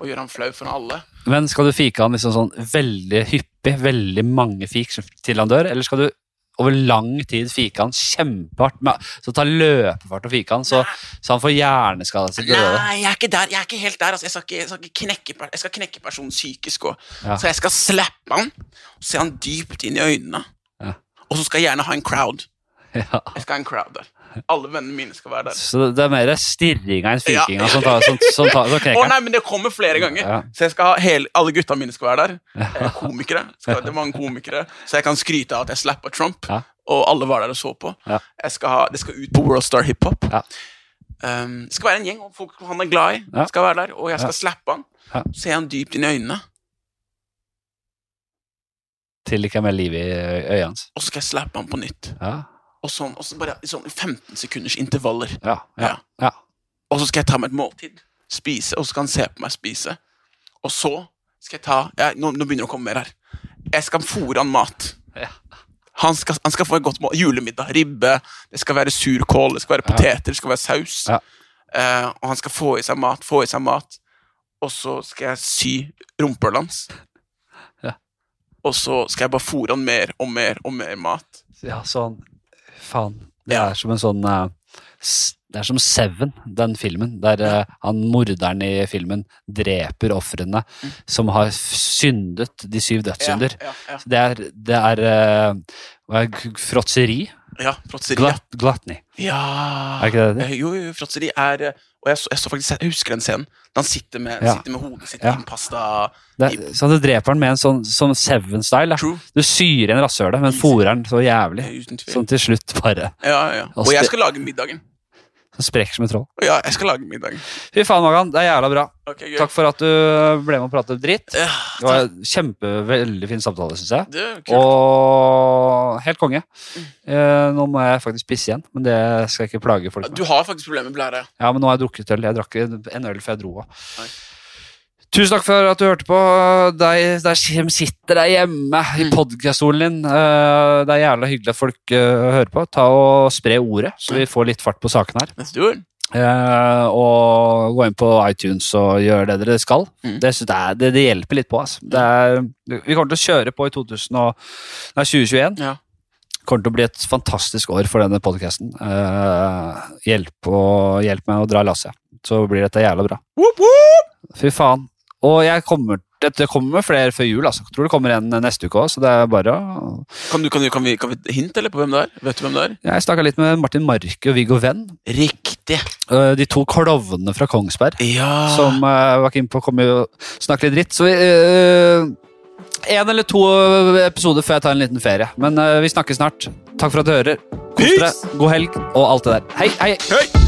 Og gjøre han flau for alle. Men skal du fike han liksom sånn veldig hyppig, veldig mange fik til han dør, eller skal du over lang tid fike han kjempehardt, så ta løpefart og fike han, så, så han får hjerneskade sitt? Nei, jeg er ikke der. Jeg er ikke helt der. Altså, jeg, skal ikke, jeg, skal knekke, jeg skal knekke personen psykisk òg. Ja. Så jeg skal slappe han og se han dypt inn i øynene. Ja. Og så skal jeg gjerne ha en crowd. Ja. Jeg skal ha en crowd der. Alle vennene mine skal være der. Så det er mer stirringa enn Ja. som tar som, som tar, som Å nei, men det kommer flere ganger. Ja. Så jeg skal ha hele, alle gutta mine skal være der. Eh, Komikere. Skal, det er mange komikere. Så jeg kan skryte av at jeg slappa Trump. Ja. Og alle var der og så på. Jeg skal ha, det skal ut på World Star Hiphop. Ja. Um, det skal være en gjeng og folk han er glad i. Skal være der Og jeg skal slappe han. Se han dypt inn i øynene. Til det er mer liv i øynene hans. Og så skal jeg slappe han på nytt. Ja, Og sånn, og så bare i sånn 15 sekunders intervaller. ja, ja. ja. Og så skal jeg ta meg et måltid. Spise, og så skal han se på meg spise. Og så skal jeg ta ja, nå, nå begynner det å komme mer her. Jeg skal fôre han mat. Ja. Han skal, han skal få et godt mål. Julemiddag. Ribbe. Det skal være surkål, det skal være poteter, det skal være saus. Eh, og han skal få i seg mat, få i seg mat. Og så skal jeg sy rumpehullet hans. Ja. Og så skal jeg bare fôre han mer og mer og mer mat. ja sånn Faen. Det Ja. er som en sånn eh, Det er som Seven, den filmen, der eh, han morderen i filmen dreper ofrene som har syndet de syv dødssynder. Ja, ja, ja. Det er, det er eh, hva er fråtseri. ja. fråtseri. Gluttony. Ja Er ikke det det? Jo, jo, fråtseri er Og jeg, så, jeg, så faktisk, jeg husker den scenen. Da han sitter med, Ja. sitter med hodet sitt Ja. i pasta det så du dreper han med en sånn, sånn Seven-style. Du syr en rasshølet, men fòrer han så jævlig. Sånn til slutt bare Ja, ja. Og jeg skal lage middagen. Så sprekker som et troll. Ja, jeg skal lage middag. Fy faen, Magan. Det er jævla bra. Okay. Takk for at du ble med og pratet dritt. Ja, Det var en kjempe, veldig fin samtale, syns jeg. det kult. Og helt konge. Eh, nå må jeg faktisk pisse igjen, men det skal jeg ikke plage folk Du har faktisk problemer med blære. Ja, men nå har jeg drukket øl. Jeg drakk en øl før jeg dro av. Tusen takk for at du hørte på. Der som sitter der hjemme i Mm. podkaststolen din. Eh, Det er jævla hyggelig at folk eh, hører på. Ta og Spre ordet, så vi får litt fart på saken her. Eh, og gå inn på iTunes og gjøre det dere skal. Mm. Det, det, det hjelper litt på. Altså. Det er, vi kommer til å kjøre på i 2000 og, nei, 2021. Ja. kommer til å bli et fantastisk år for denne podkasten. hjelp, hjelp meg å dra lasset, så blir dette jævla bra. Whoop, whoop! Fy faen. Og jeg kommer, dette kommer flere før jul. Altså. Jeg tror det kommer en neste uke òg, så det er bare å Kan, du, kan, du, kan, vi, kan vi hinte eller på hvem det er? Vet du hvem det er? Jeg snakka litt med Martin Marke og Viggo Venn. Riktig. øh, De to klovnene fra Kongsberg. Ja. Som uh, var keen på å komme og snakke litt dritt. Så vi uh, En eller to episoder før jeg tar en liten ferie. Men uh, vi snakkes snart. Takk for at du hører. Kos dere. God helg og alt det der. Hei, hei! Hei!